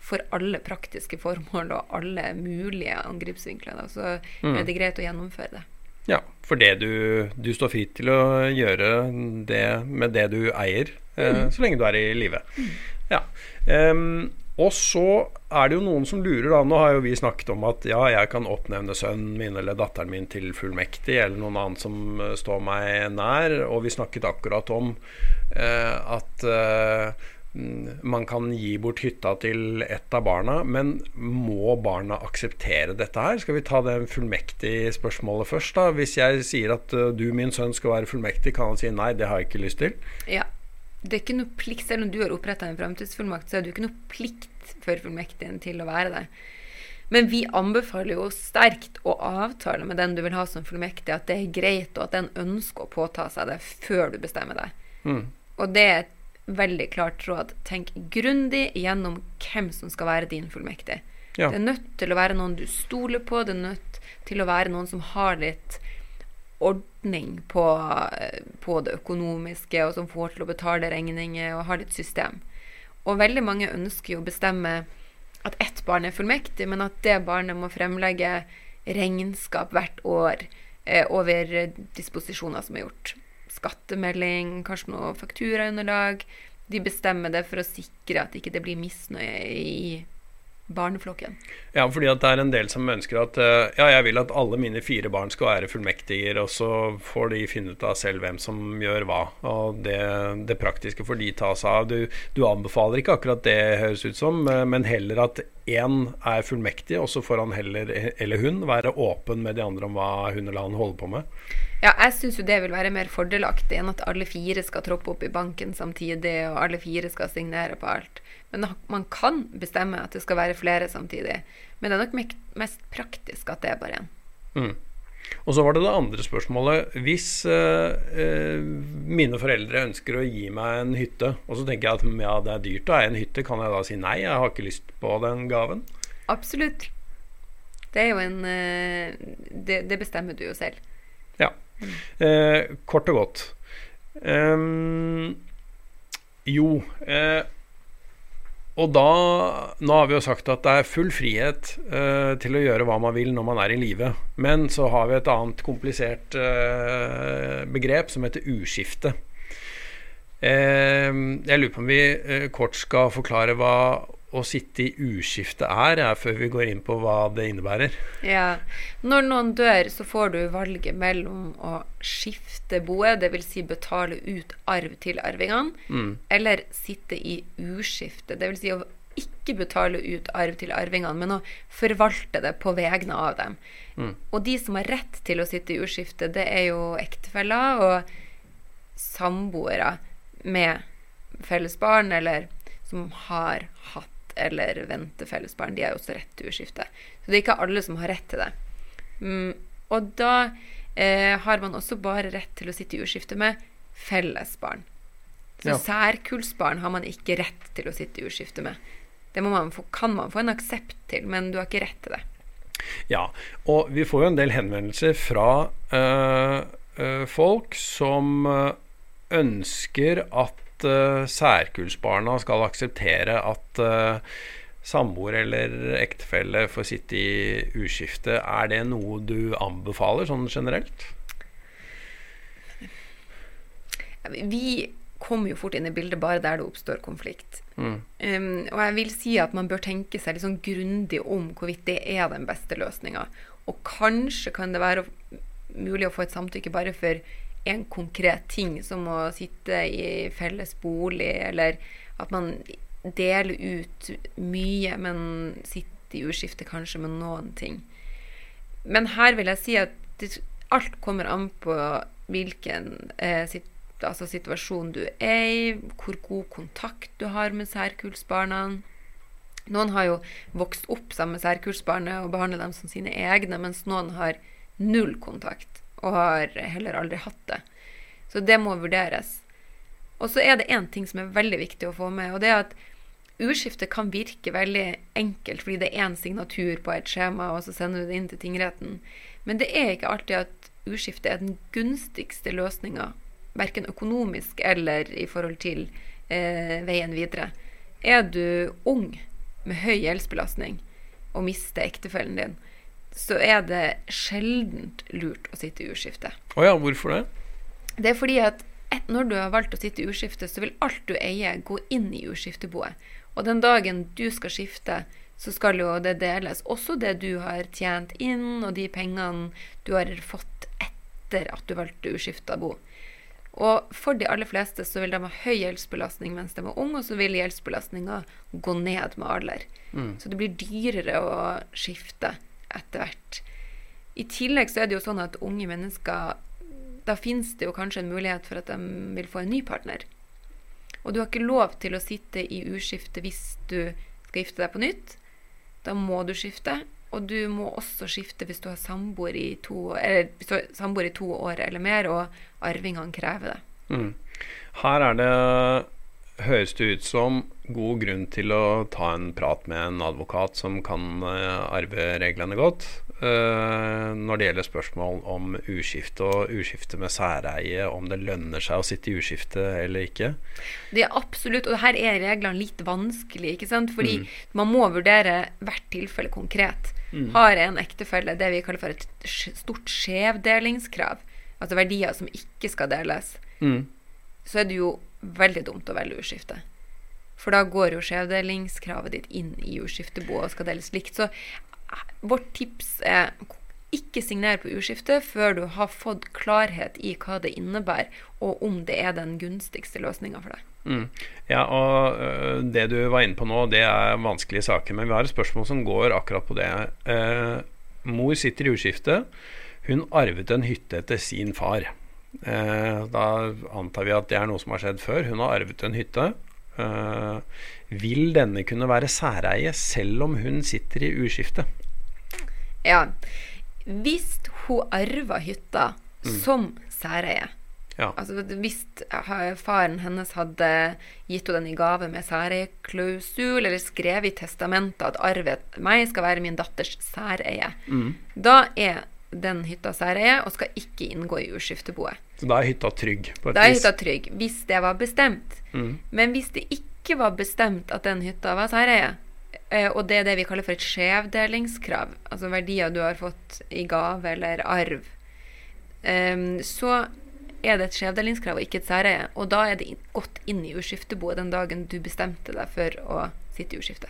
B: for alle praktiske formål og alle mulige angripsvinkler. Så mm. er det greit å gjennomføre det.
A: Ja, for det du, du står fritt til å gjøre det med det du eier, eh, mm. så lenge du er i live. Mm. Ja. Um, og så er det jo noen som lurer, da. Nå har jo vi snakket om at ja, jeg kan oppnevne sønnen min eller datteren min til fullmektig, eller noen annen som eh, står meg nær. Og vi snakket akkurat om eh, at uh, man kan gi bort hytta til ett av barna, men må barna akseptere dette her? Skal vi ta det fullmektige spørsmålet først, da? Hvis jeg sier at uh, du, min sønn, skal være fullmektig, kan han si nei, det har jeg ikke lyst til?
B: Ja. Det er ikke noe plikt, Selv om du har oppretta en framtidsfullmakt, så er det ikke noe plikt for fullmektigen til å være det. Men vi anbefaler jo sterkt å avtale med den du vil ha som fullmektig, at det er greit, og at den ønsker å påta seg det før du bestemmer deg. Mm. Og det er et veldig klart råd. Tenk grundig gjennom hvem som skal være din fullmektig. Ja. Det er nødt til å være noen du stoler på. Det er nødt til å være noen som har litt ordning på, på det økonomiske, og som får til å betale regninger og har litt system. Og veldig mange ønsker jo å bestemme at ett barn er fullmektig, men at det barnet må fremlegge regnskap hvert år eh, over disposisjoner som er gjort. Skattemelding, kanskje noe fakturaunderlag. De bestemmer det for å sikre at ikke det ikke blir misnøye i barneflokken.
A: Ja, fordi at det er en del som ønsker at eh, ja, jeg vil at alle mine fire barn skal være fullmektiger, og så får de finne ut av selv hvem som gjør hva. Og det, det praktiske får de ta seg av. Du, du, anbefaler ikke akkurat det, høres ut som, eh, men heller at én er fullmektig, og så får han heller, eller hun, være åpen med de andre om hva hun eller han holder på med.
B: Ja, jeg syns jo det vil være mer fordelaktig enn at alle fire skal troppe opp i banken samtidig, og alle fire skal signere på alt. Men man kan bestemme at det skal være flere samtidig. Men det er nok mest praktisk at det er bare én.
A: Mm. Og så var det det andre spørsmålet. Hvis eh, mine foreldre ønsker å gi meg en hytte, og så tenker jeg at ja, det er dyrt å eie en hytte, kan jeg da si nei? Jeg har ikke lyst på den gaven?
B: Absolutt. Det er jo en eh, det, det bestemmer du jo selv.
A: Ja. Eh, kort og godt. Um, jo eh, Og da Nå har vi jo sagt at det er full frihet eh, til å gjøre hva man vil når man er i live. Men så har vi et annet komplisert eh, begrep som heter uskifte. Jeg lurer på om vi eh, kort skal forklare hva å sitte i uskifte er, er, før vi går inn på hva det innebærer.
B: Ja. Når noen dør, så får du valget mellom å skifte boet, dvs. Si betale ut arv til arvingene, mm. eller sitte i uskifte, dvs. Si å ikke betale ut arv til arvingene, men å forvalte det på vegne av dem. Mm. Og de som har rett til å sitte i uskifte, det er jo ektefeller og samboere med felles barn, eller som har hatt eller vente fellesbarn. De har jo også rett til uskifte. Så det er ikke alle som har rett til det. Mm, og da eh, har man også bare rett til å sitte i uskifte med fellesbarn. Så ja. særkullsbarn har man ikke rett til å sitte i uskifte med. Det man få, kan man få en aksept til, men du har ikke rett til det.
A: Ja, og vi får jo en del henvendelser fra øh, øh, folk som øh, ønsker at uh, særkullsbarna skal akseptere at uh, samboer eller ektefelle får sitte i uskifte. Er det noe du anbefaler sånn generelt?
B: Vi kommer jo fort inn i bildet bare der det oppstår konflikt. Mm. Um, og jeg vil si at man bør tenke seg litt sånn grundig om hvorvidt det er den beste løsninga. Og kanskje kan det være mulig å få et samtykke bare for en konkret ting, som å sitte i felles bolig, eller at man deler ut mye, men sitter i uskifte kanskje med noen ting. Men her vil jeg si at alt kommer an på hvilken eh, altså situasjon du er i, hvor god kontakt du har med særkullsbarna. Noen har jo vokst opp sammen med særkullsbarnet og behandler dem som sine egne, mens noen har null kontakt og har heller aldri hatt det. Så det må vurderes. Og så er det én ting som er veldig viktig å få med, og det er at urskifte kan virke veldig enkelt fordi det er én signatur på et skjema, og så sender du det inn til tingretten. Men det er ikke alltid at urskifte er den gunstigste løsninga, verken økonomisk eller i forhold til eh, veien videre. Er du ung med høy gjeldsbelastning og mister ektefellen din, så er det sjeldent lurt å sitte i urskifte.
A: Å oh ja, hvorfor det?
B: Det er fordi at et, når du har valgt å sitte i urskifte, så vil alt du eier, gå inn i urskifteboet. Og den dagen du skal skifte, så skal jo det deles. Også det du har tjent inn, og de pengene du har fått etter at du valgte uskifta bo. Og for de aller fleste så vil de ha høy gjeldsbelastning mens de er unge, og så vil gjeldsbelastninga gå ned med alder. Mm. Så det blir dyrere å skifte etter hvert. I tillegg så er det jo sånn at unge mennesker Da finnes det jo kanskje en mulighet for at de vil få en ny partner. Og du har ikke lov til å sitte i uskifte hvis du skal gifte deg på nytt. Da må du skifte. Og du må også skifte hvis du har samboer i to, samboer i to år eller mer, og arvingene krever det.
A: Mm. Her er det høres det ut som god grunn til å ta en prat med en advokat som kan arve reglene godt, uh, når det gjelder spørsmål om uskifte og uskifte med særeie, om det lønner seg å sitte i uskifte eller ikke.
B: Det er absolutt, og her er reglene litt vanskelig, ikke sant? fordi mm. man må vurdere hvert tilfelle konkret. Mm. Har en ektefelle det vi kaller for et stort skjevdelingskrav, altså verdier som ikke skal deles,
A: Mm.
B: så er det jo veldig dumt å velge urskifte. For da går jo skjevdelingskravet ditt inn i urskifteboet og skal deles likt. Så eh, vårt tips er ikke signer på urskifte før du har fått klarhet i hva det innebærer, og om det er den gunstigste løsninga for deg.
A: Mm. Ja, og øh, det du var inne på nå, det er vanskelige saker. Men vi har et spørsmål som går akkurat på det. Eh, mor sitter i urskifte. Hun arvet en hytte etter sin far. Eh, da antar vi at det er noe som har skjedd før. Hun har arvet en hytte. Eh, vil denne kunne være særeie selv om hun sitter i uskifte?
B: Ja. Hvis hun arver hytta som særeie,
A: Ja.
B: altså hvis faren hennes hadde gitt henne den i gave med særeieklausul, eller skrevet i testamentet at arvet meg skal være min datters særeie, da er den hytta særeie og skal ikke inngå i jordskifteboet.
A: Så da er hytta trygg? på et
B: Da er hytta trygg, hvis det var bestemt. Men hvis det ikke var bestemt at den hytta var særeie, eh, og det er det vi kaller for et skjevdelingskrav, altså verdier du har fått i gave eller arv, så er det et skjevdelingskrav og ikke et særeie. Og da er det gått inn i jordskifteboet den dagen du bestemte deg for å sitte i jordskifte.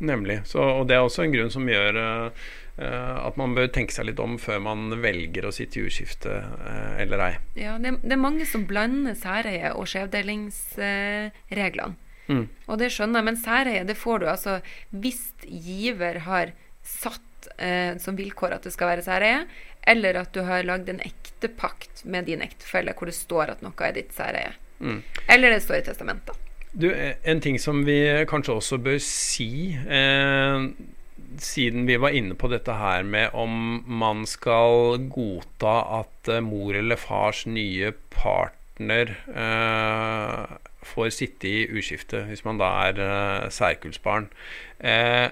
A: Nemlig. Så, og det er også en grunn som gjør eh, at man bør tenke seg litt om før man velger å sitte i uskifte eh, eller ei.
B: Ja, det, det er mange som blander særeie og skjevdelingsreglene.
A: Mm.
B: Og det skjønner jeg, men særeie det får du altså hvis giver har satt eh, som vilkår at det skal være særeie, eller at du har lagd en ektepakt med din ektefelle hvor det står at noe er ditt særeie.
A: Mm.
B: Eller det står i testamentet.
A: Du, eh, en ting som vi kanskje også bør si, eh, siden vi var inne på dette her med om man skal godta at eh, mor eller fars nye partner eh, får sitte i uskifte, hvis man da er eh, særkullsbarn. Eh,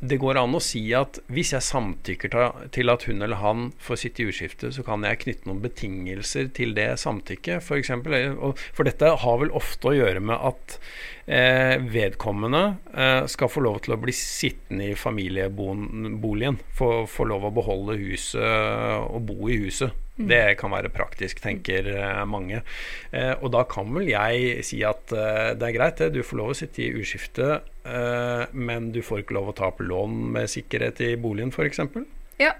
A: det går an å si at hvis jeg samtykker til at hun eller han får sitte i uskifte, så kan jeg knytte noen betingelser til det samtykket, f.eks. For, for dette har vel ofte å gjøre med at eh, vedkommende eh, skal få lov til å bli sittende i familieboligen. Få, få lov å beholde huset og bo i huset. Det kan være praktisk, tenker eh, mange. Eh, og da kan vel jeg si at eh, det er greit. Du får lov å sitte i uskifte, eh, men du får ikke lov å ta opp lån med sikkerhet i boligen, f.eks.
B: Ja,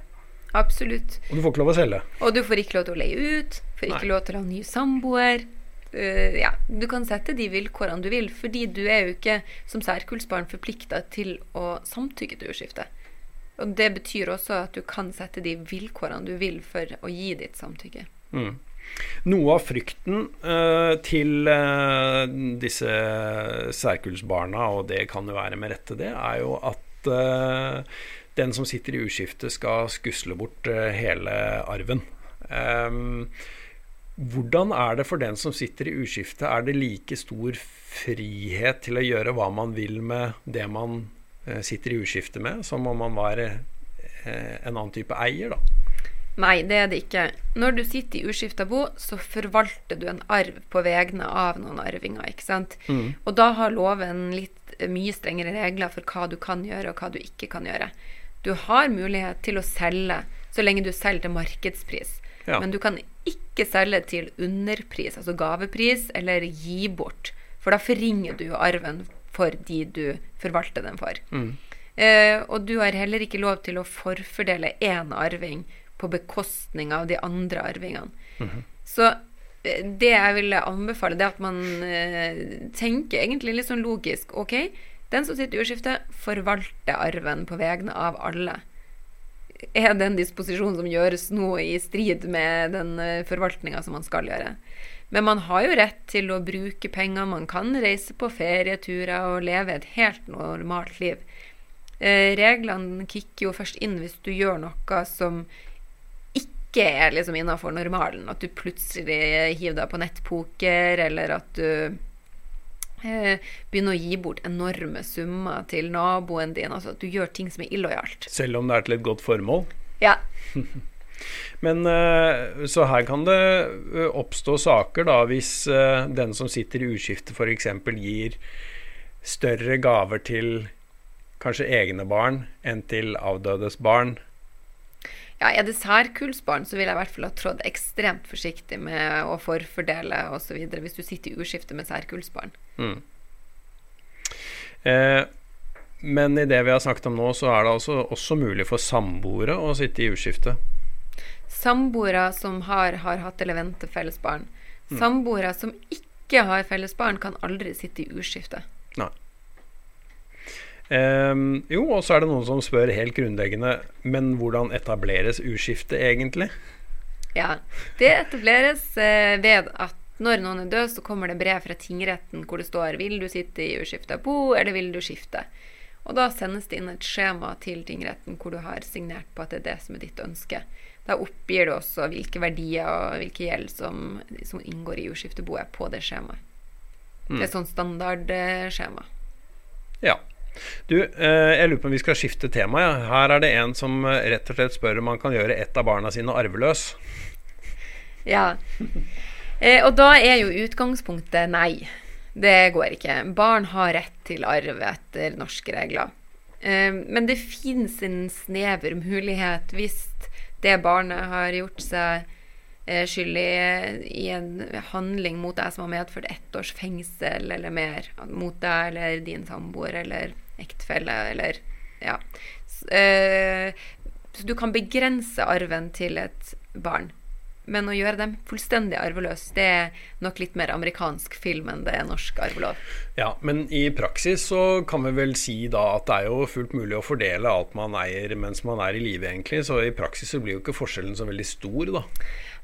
B: absolutt.
A: Og du får ikke lov å selge.
B: Og du får ikke lov til å leie ut, får ikke
A: Nei.
B: lov til å ha ny samboer. Uh, ja, du kan sette de vilkårene du vil, fordi du er jo ikke som særkullsbarn forplikta til å samtykke til urskifte. Og det betyr også at du kan sette de vilkårene du vil for å gi ditt samtykke.
A: Mm. Noe av frykten uh, til uh, disse særkullsbarna, og det kan jo være med rette, det er jo at uh, den som sitter i uskifte, skal skusle bort hele arven. Um, hvordan er det for den som sitter i uskifte? Er det like stor frihet til å gjøre hva man vil med det man sitter i uskifte med, som om man var eh, en annen type eier, da?
B: Nei, det er det ikke. Når du sitter i uskifta bo, så forvalter du en arv på vegne av noen arvinger, ikke sant. Og da har loven litt eh, mye strengere regler for hva du kan gjøre, og hva du ikke kan gjøre. Du har mulighet til å selge så lenge du selger til markedspris.
A: Ja.
B: Men du kan ikke selge til underpris, altså gavepris, eller gi bort. For da forringer du arven for de du forvalter den for. Eh, og du har heller ikke lov til å forfordele én arving på bekostning av de andre arvingene. Så eh, det jeg ville anbefale, det er at man eh, tenker egentlig litt sånn logisk. Ok, den som sitter i urskifte, forvalter arven på vegne av alle. Er det en disposisjon som gjøres nå i strid med den uh, forvaltninga som man skal gjøre? Men man har jo rett til å bruke penger, man kan reise på ferieturer og leve et helt normalt liv. Eh, reglene kicker jo først inn hvis du gjør noe som ikke er liksom innafor normalen. At du plutselig hiver deg på nettpoker, eller at du eh, begynner å gi bort enorme summer til naboen din. Altså at du gjør ting som er illojalt.
A: Selv om det er til et godt formål?
B: Ja.
A: Men eh, Så her kan det eh, oppstå saker da hvis eh, den som sitter i uskifte f.eks. gir større gaver til kanskje egne barn enn til avdødes barn.
B: ja, Er det særkullsbarn, så vil jeg i hvert fall ha trådt ekstremt forsiktig med å forfordele osv. hvis du sitter i uskifte med særkullsbarn. Mm.
A: Eh, men i det vi har snakket om nå, så er det altså også mulig for samboere å sitte i uskifte.
B: Samboere som har, har hatt eller venter felles barn. Mm. Samboere som ikke har felles barn, kan aldri sitte i urskifte.
A: Nei. Um, jo, og så er det noen som spør helt grunnleggende Men hvordan etableres urskifte egentlig?
B: Ja, det etableres uh, ved at når noen er død, så kommer det brev fra tingretten hvor det står 'Vil du sitte i uskifta bo, eller vil du skifte?' Og da sendes det inn et skjema til tingretten hvor du har signert på at det er det som er ditt ønske. Da oppgir du også hvilke verdier og hvilke gjeld som, som inngår i jordskifteboet på det skjemaet. Mm. Det er sånn standardskjema.
A: Ja. Du, eh, jeg lurer på om vi skal skifte tema. Ja. Her er det en som eh, rett og slett spør om man kan gjøre ett av barna sine arveløs.
B: Ja. Eh, og da er jo utgangspunktet nei. Det går ikke. Barn har rett til arv etter norske regler. Eh, men det fins en snever mulighet hvis det barnet har gjort seg eh, skyldig i en handling mot deg som har medført ett års fengsel eller mer mot deg eller din samboer eller ektefelle eller Ja. Eh, så du kan begrense arven til et barn. Men å gjøre dem fullstendig arveløse, det er nok litt mer amerikansk film enn det er norsk arvelov.
A: Ja, men i praksis så kan vi vel si da at det er jo fullt mulig å fordele alt man eier mens man er i live, egentlig. Så i praksis så blir jo ikke forskjellen så veldig stor, da.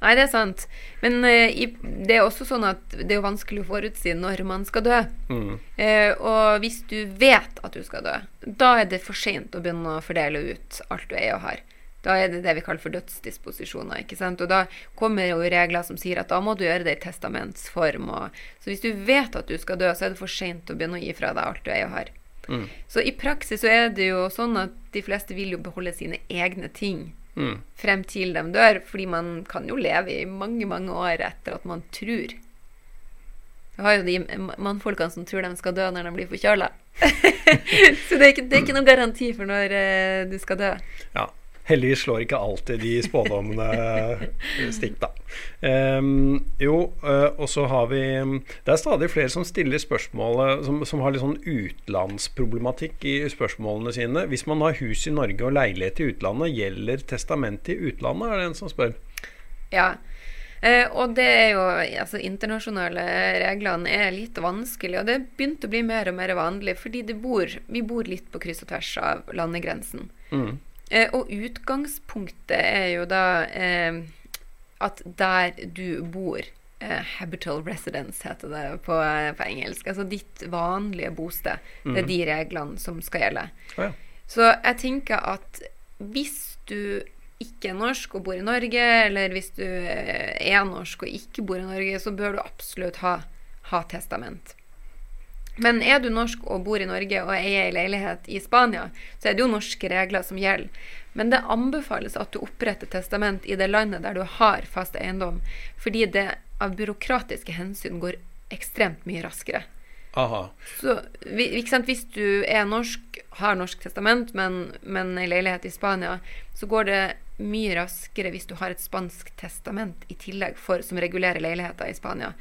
B: Nei, det er sant. Men uh, i, det er også sånn at det er jo vanskelig å forutsi når man skal dø. Mm. Uh, og hvis du vet at du skal dø, da er det for seint å begynne å fordele ut alt du eier og har. Da er det det vi kaller for dødsdisposisjoner. ikke sant? Og da kommer jo regler som sier at da må du gjøre det i testamentsform. Og, så hvis du vet at du skal dø, så er det for seint å begynne å gi fra deg alt du eier og har. Mm. Så i praksis så er det jo sånn at de fleste vil jo beholde sine egne ting mm. frem til de dør, fordi man kan jo leve i mange, mange år etter at man tror. vi har jo de mannfolkene som tror de skal dø når de blir forkjøla. så det er, ikke, det er, ikke, noen garanti for når uh, du skal dø.
A: Ja, Heldigvis slår ikke alltid de spådommene stikk, da. Um, jo, uh, og så har vi Det er stadig flere som stiller spørsmålet som, som, har litt sånn utenlandsproblematikk i spørsmålene sine. Hvis man har hus i Norge og leilighet i utlandet, gjelder testamentet i utlandet? Er det en som spør?
B: Ja. Eh, og det er jo altså internasjonale reglene er litt vanskelig, og det begynte å bli mer og mer vanlig fordi bor, vi bor litt på kryss og tvers av landegrensen. Mm. Eh, og utgangspunktet er jo da eh, at der du bor eh, Habitable residence heter det på, eh, på, engelsk. Altså ditt vanlige bosted. Mm. Det er mm. de reglene som skal gjelde. Oh, ja. Så jeg tenker at hvis du ikke er norsk og bor i Norge, eller hvis du eh, er norsk og ikke bor i Norge, så bør du absolutt ha, ha testament. Men er du norsk og bor i Norge og eier ei leilighet i Spania, så er det jo norske regler som gjelder. Men det anbefales at du oppretter testament i det landet der du har fast eiendom, fordi det av byråkratiske hensyn går ekstremt mye raskere.
A: Aha.
B: Så Hvis du er norsk, har norsk testament, men, men ei leilighet i Spania, så går det mye raskere hvis du har et spansk testament i tillegg for, som regulerer leiligheter i Spania.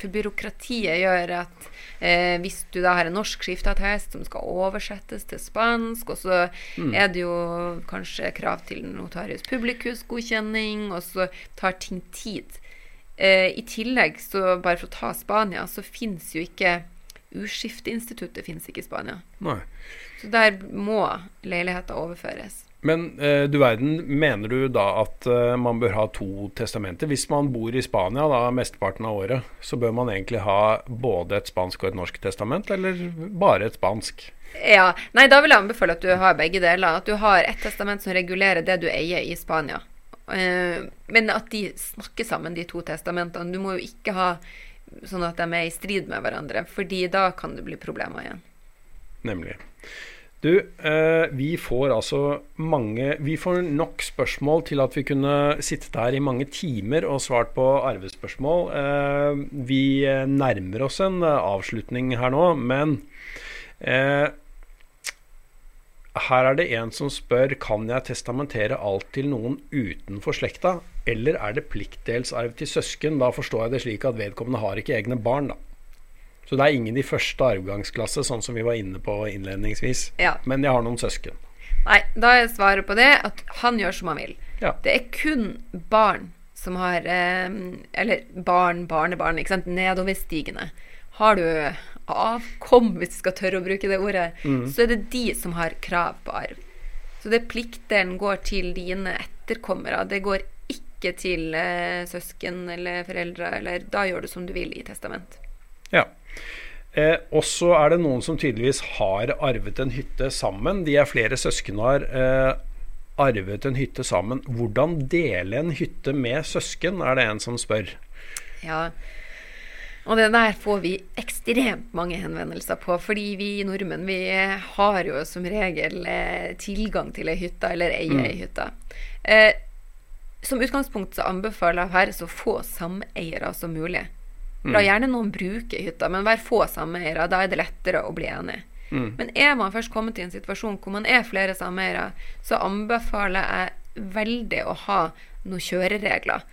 B: For byråkratiet gjør at eh, hvis du da har en norsk skifteattest som skal oversettes til spansk, og så mm. er det jo kanskje krav til notarius publicus-godkjenning, og så tar ting tid. Eh, I tillegg, så bare for å ta Spania, så fins jo ikke Uskifteinstituttet fins ikke i Spania.
A: Nei.
B: Så der må leiligheter overføres.
A: Men eh, du verden, mener du da at eh, man bør ha to testamenter? Hvis man bor i Spania da mesteparten av året, så bør man egentlig ha både et spansk og et norsk testament, eller bare et spansk?
B: Ja, nei Da vil jeg anbefale at du har begge deler. At du har et testament som regulerer det du eier i Spania. Eh, men at de snakker sammen, de to testamentene. Du må jo ikke ha sånn at de er i strid med hverandre, fordi da kan det bli problemer igjen.
A: Nemlig. Du, eh, vi får altså mange Vi får nok spørsmål til at vi kunne sittet her i mange timer og svart på arvespørsmål. Eh, vi nærmer oss en avslutning her nå, men eh, her er det en som spør kan jeg testamentere alt til noen utenfor slekta, eller er det pliktdelsarv til søsken? Da forstår jeg det slik at vedkommende har ikke egne barn, da. Så det er ingen i første arvgangsklasse, sånn som vi var inne på innledningsvis.
B: Ja.
A: Men jeg har noen søsken.
B: Nei, da er svaret på det at han gjør som han vil.
A: Ja.
B: Det er kun barn som har eh, Eller barn, barnebarn, ikke sant, nedoverstigende. Har du avkom, hvis du skal tørre å bruke det ordet, så er det de som har krav på arv. Så det pliktdelen går til dine etterkommere. Det går ikke til eh, søsken eller foreldre, eller da gjør du som du vil i testament.
A: Ja. Eh, og så er det noen som tydeligvis har arvet en hytte sammen. De er flere søsken har eh, arvet en hytte sammen. Hvordan dele en hytte med søsken, er det en som spør.
B: Ja, og det der får vi ekstremt mange henvendelser på, fordi vi nordmenn vi har jo som regel eh, tilgang til ei hytte, eller eier ei hytte. Eh, som utgangspunkt så anbefaler jeg være så få sameiere som mulig. La gjerne noen bruke hytta, men vær få sameiere. Da er det lettere å bli enig. Men er man først kommet i en situasjon hvor man er flere sameiere, så anbefaler jeg veldig å ha noen kjøreregler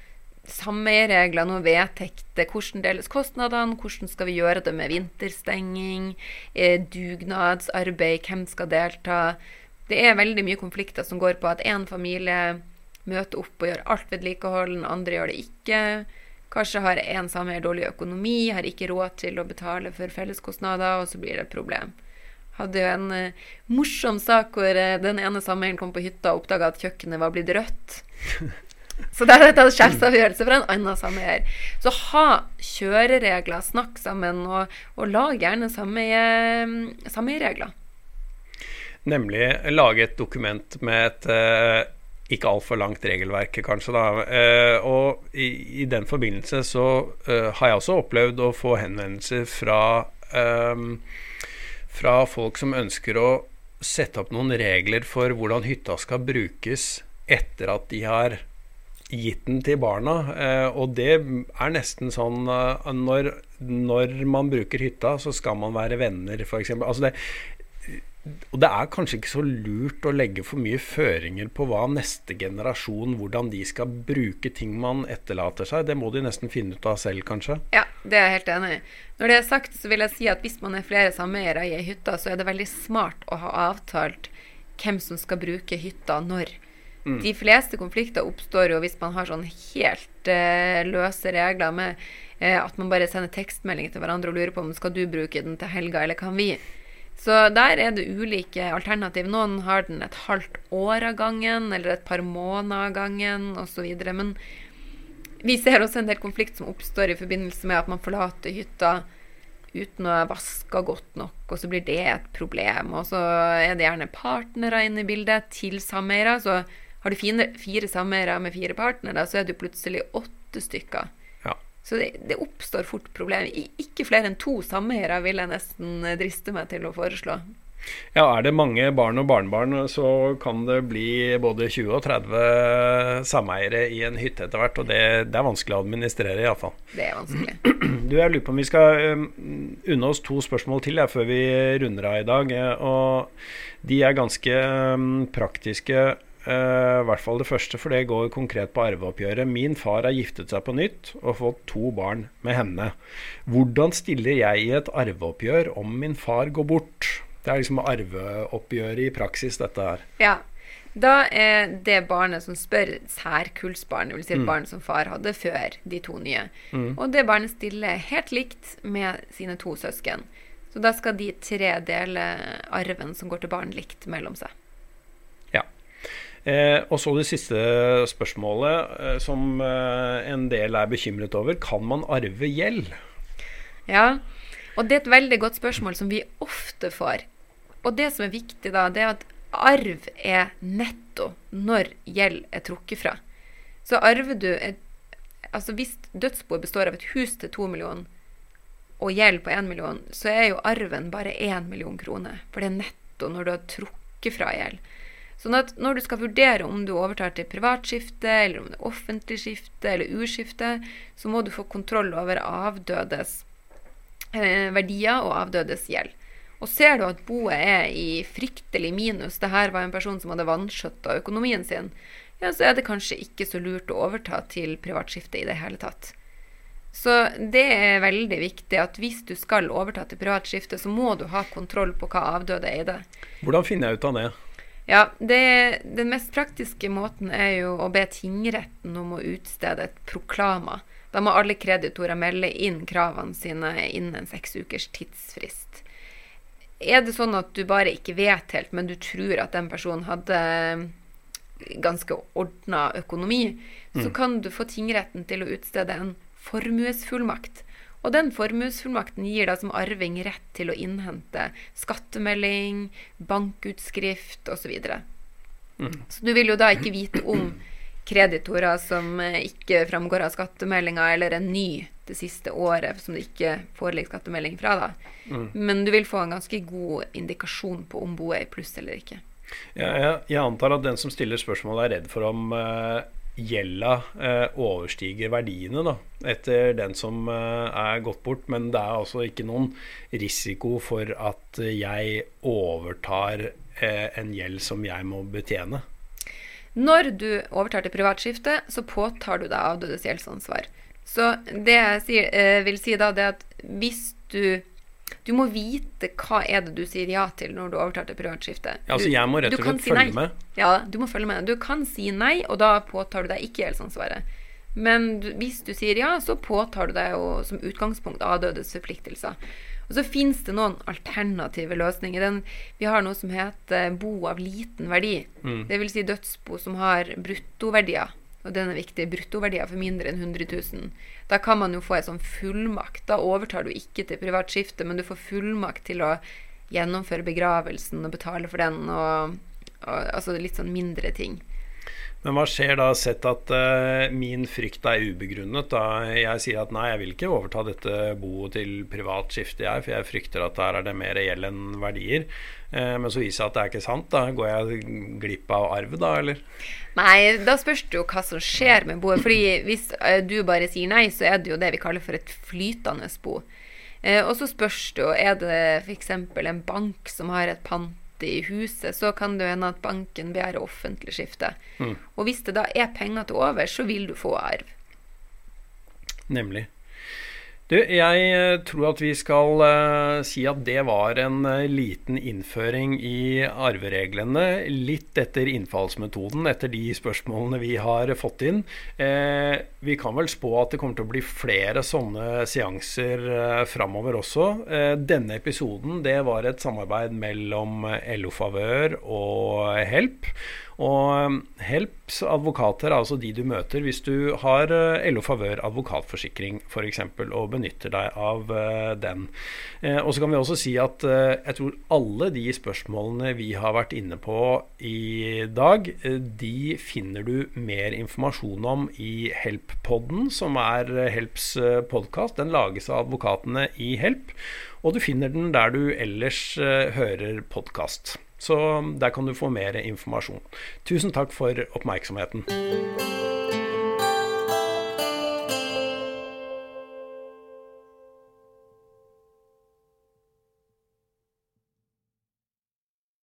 B: sameieregler, noen vedtekter. Hvordan deles kostnadene? Hvordan skal vi gjøre det med vinterstenging? Eh, dugnadsarbeid? Hvem skal delta? Det er veldig mye konflikter som går på at én familie møter opp og gjør alt vedlikehold, den andre gjør det ikke. Kanskje har én sameier dårlig økonomi, har ikke råd til å betale for felleskostnader, og så blir det et problem. Hadde jo en uh, morsom sak hvor uh, den ene sameieren kom på hytta og oppdaga at kjøkkenet var blitt rødt. Så der er det tatt sjefsavgjørelse fra en annen sameier. Så ha kjøreregler, snakk sammen, og, og lag gjerne sameie- sameieregler.
A: Nemlig lage et dokument med et eh, ikke altfor langt regelverk, kanskje. da. Eh, og i, i den forbindelse så eh, har jeg også opplevd å få henvendelser fra, eh, fra folk som ønsker å sette opp noen regler for hvordan hytta skal brukes etter at de har gitt den til barna. Eh, og det er nesten sånn eh, når, når man bruker hytta, så skal man være venner, f.eks. Altså det, og det er kanskje ikke så lurt å legge for mye føringer på hva neste generasjon, hvordan de skal bruke ting man etterlater seg. Det må de nesten finne ut av selv, kanskje.
B: Ja, det er jeg helt enig i. Når det er sagt, så vil jeg si at hvis man er flere sameiere i ei hytte, så er det veldig smart å ha avtalt hvem som skal bruke hytta når. De fleste konflikter oppstår jo hvis man har sånn helt eh, løse regler med eh, at man bare sender tekstmeldinger til hverandre og lurer på om skal du bruke den til helga, eller kan vi? Så der er det ulike alternativ. Noen har den et halvt år av gangen, eller et par måneder av gangen, osv. Men vi ser også en del konflikt som oppstår i forbindelse med at man forlater hytta uten å ha vaska godt nok, og så blir det et problem. Og så er det gjerne partnere inne i bildet til sameiere. Så har du fire sameiere med fire partnere, så er jo plutselig åtte stykker. Så det, det oppstår fort problemer. Ikke flere enn to sameiere vil jeg nesten eh, driste meg til å foreslå.
A: Ja, er det mange barn og barnebarn, så kan det bli både 20 og 30 sameiere i en hytte etter hvert. Og det, det er vanskelig å administrere, iallfall.
B: Det er vanskelig.
A: Du, jeg lurer på om vi skal um, unne oss to spørsmål til ja, før vi runder av i dag. eh, Og de er ganske um, praktiske. Eh, I hvert fall det første, for det går konkret på arveoppgjøret. Min far har giftet seg på nytt og fått to barn med henne. Hvordan stiller jeg i et arveoppgjør om min far går bort? Det er liksom arveoppgjøret i praksis, dette her.
B: Ja. Da er det barnet som spør, særkullsbarn, dvs. Si et barn som far hadde før de to nye. Og det barnet stiller helt likt med sine to søsken. Så da skal de tre dele arven som går til barn, likt mellom seg.
A: Eh, og så det siste spørsmålet, eh, som eh, en del er bekymret over. Kan man arve gjeld?
B: Ja, og det er et veldig godt spørsmål som vi ofte får. Og det som er viktig da, det er at arv er netto når gjeld er trukket fra. Så arver du et, Altså hvis dødsboet består av et hus til to millioner og gjeld på én million, så er jo arven bare én million kroner. For det er netto når du har trukket fra gjeld. Sånn at når du skal vurdere om du overtar til privatskifte, eller om det er offentlig skifte eller urskifte, så må du få kontroll over avdødes eh, verdier og avdødes gjeld. og ser du at boet er i fryktelig minus, det her var en person som hadde vanskjøtta økonomien sin, ja, så er det kanskje ikke så lurt å overta til privatskifte i det hele tatt. Så det er veldig viktig at hvis du skal overta til privatskifte, så må du ha kontroll på hva avdøde eide.
A: Hvordan finner jeg ut av det?
B: Ja, det, Den mest praktiske måten er jo å be tingretten om å utstede et proklama. Da må alle kreditorer melde inn kravene sine innen seks ukers tidsfrist. Er det sånn at du bare ikke vet helt, men du tror at den personen hadde ganske ordna økonomi, mm. så kan du få tingretten til å utstede en formuesfullmakt. Og den formuesfullmakten gir deg som arving rett til å innhente skattemelding, bankutskrift osv. Så, mm. så du vil jo da ikke vite om kreditorer som ikke framgår av skattemeldinga, eller en ny det siste året som det ikke foreligger skattemelding fra. da. Mm. Men du vil få en ganske god indikasjon på om boet er i pluss eller ikke.
A: Ja, jeg, jeg, antar at den som stiller spørsmålet, er redd for om uh, gjelda uh, overstiger verdiene da, etter den som uh, er gått bort. Men det er altså ikke noen risiko for at jeg overtar en gjeld som jeg må betjene.
B: Når du overtar til privatskifte, så påtar du deg avdødes gjeldsansvar. Så det jeg eh, vil si da, det er at hvis du du må vite hva er det du sier ja til når du overtar til privatskifte.
A: Ja, altså jeg må rett og slett si følge med?
B: Ja, du må følge med. Du kan si nei, og da påtar du deg ikke gjeldsansvaret. Men du, hvis du sier ja, så påtar du deg jo som utgangspunkt avdødes forpliktelser. Og så finnes det noen alternative løsninger. Den, vi har noe som heter bo av liten verdi. Mm. Dvs. Si dødsbo som har bruttoverdier og den er viktig, bruttoverdier for mindre enn 100 000. Da kan man jo få en sånn fullmakt. Da overtar du ikke til privat skifte, men du får fullmakt til å gjennomføre begravelsen og betale for den, og, og altså litt sånn mindre ting.
A: Men hva skjer da, sett at uh, min frykt er ubegrunnet? Da jeg sier at nei, jeg vil ikke overta dette boet til privat skifte, jeg, for jeg frykter at der er det mer gjeld enn verdier. Uh, men så viser det at det er ikke sant. Da går jeg glipp av arv, da, eller?
B: Nei, da spørs det jo hva som skjer med boet. Fordi hvis uh, du bare sier nei, så er det jo det vi kaller for et flytende bo. og så spørs det jo, er det f.eks. en bank som har et pant i huset, så kan det hende at banken begjærer offentlig skifte. Mm. Og hvis det da er penger til over, så vil du få arv.
A: Nemlig. Du, jeg eh, tror at vi skal uh, si at det var en uh, liten innføring i arvereglene. Litt etter innfallsmetoden, etter de spørsmålene vi har fått inn. Vi kan vel spå at det kommer til å bli flere sånne seanser uh, framover også. denne episoden det var et samarbeid mellom LO Favør og Help. Og um, Helps advokater er altså de du møter hvis du har uh, LO Favør advokatforsikring f.eks. og benytter deg av uh, den. Eh, og så kan vi også si at jeg tror alle de spørsmålene vi har vært inne på i dag, de finner du mer informasjon om i Help-podden, som er Helps podkast. Den lages av advokatene i Help, og du finner den der du ellers hører podkast. Så der kan du få mer informasjon. Tusen takk for oppmerksomheten.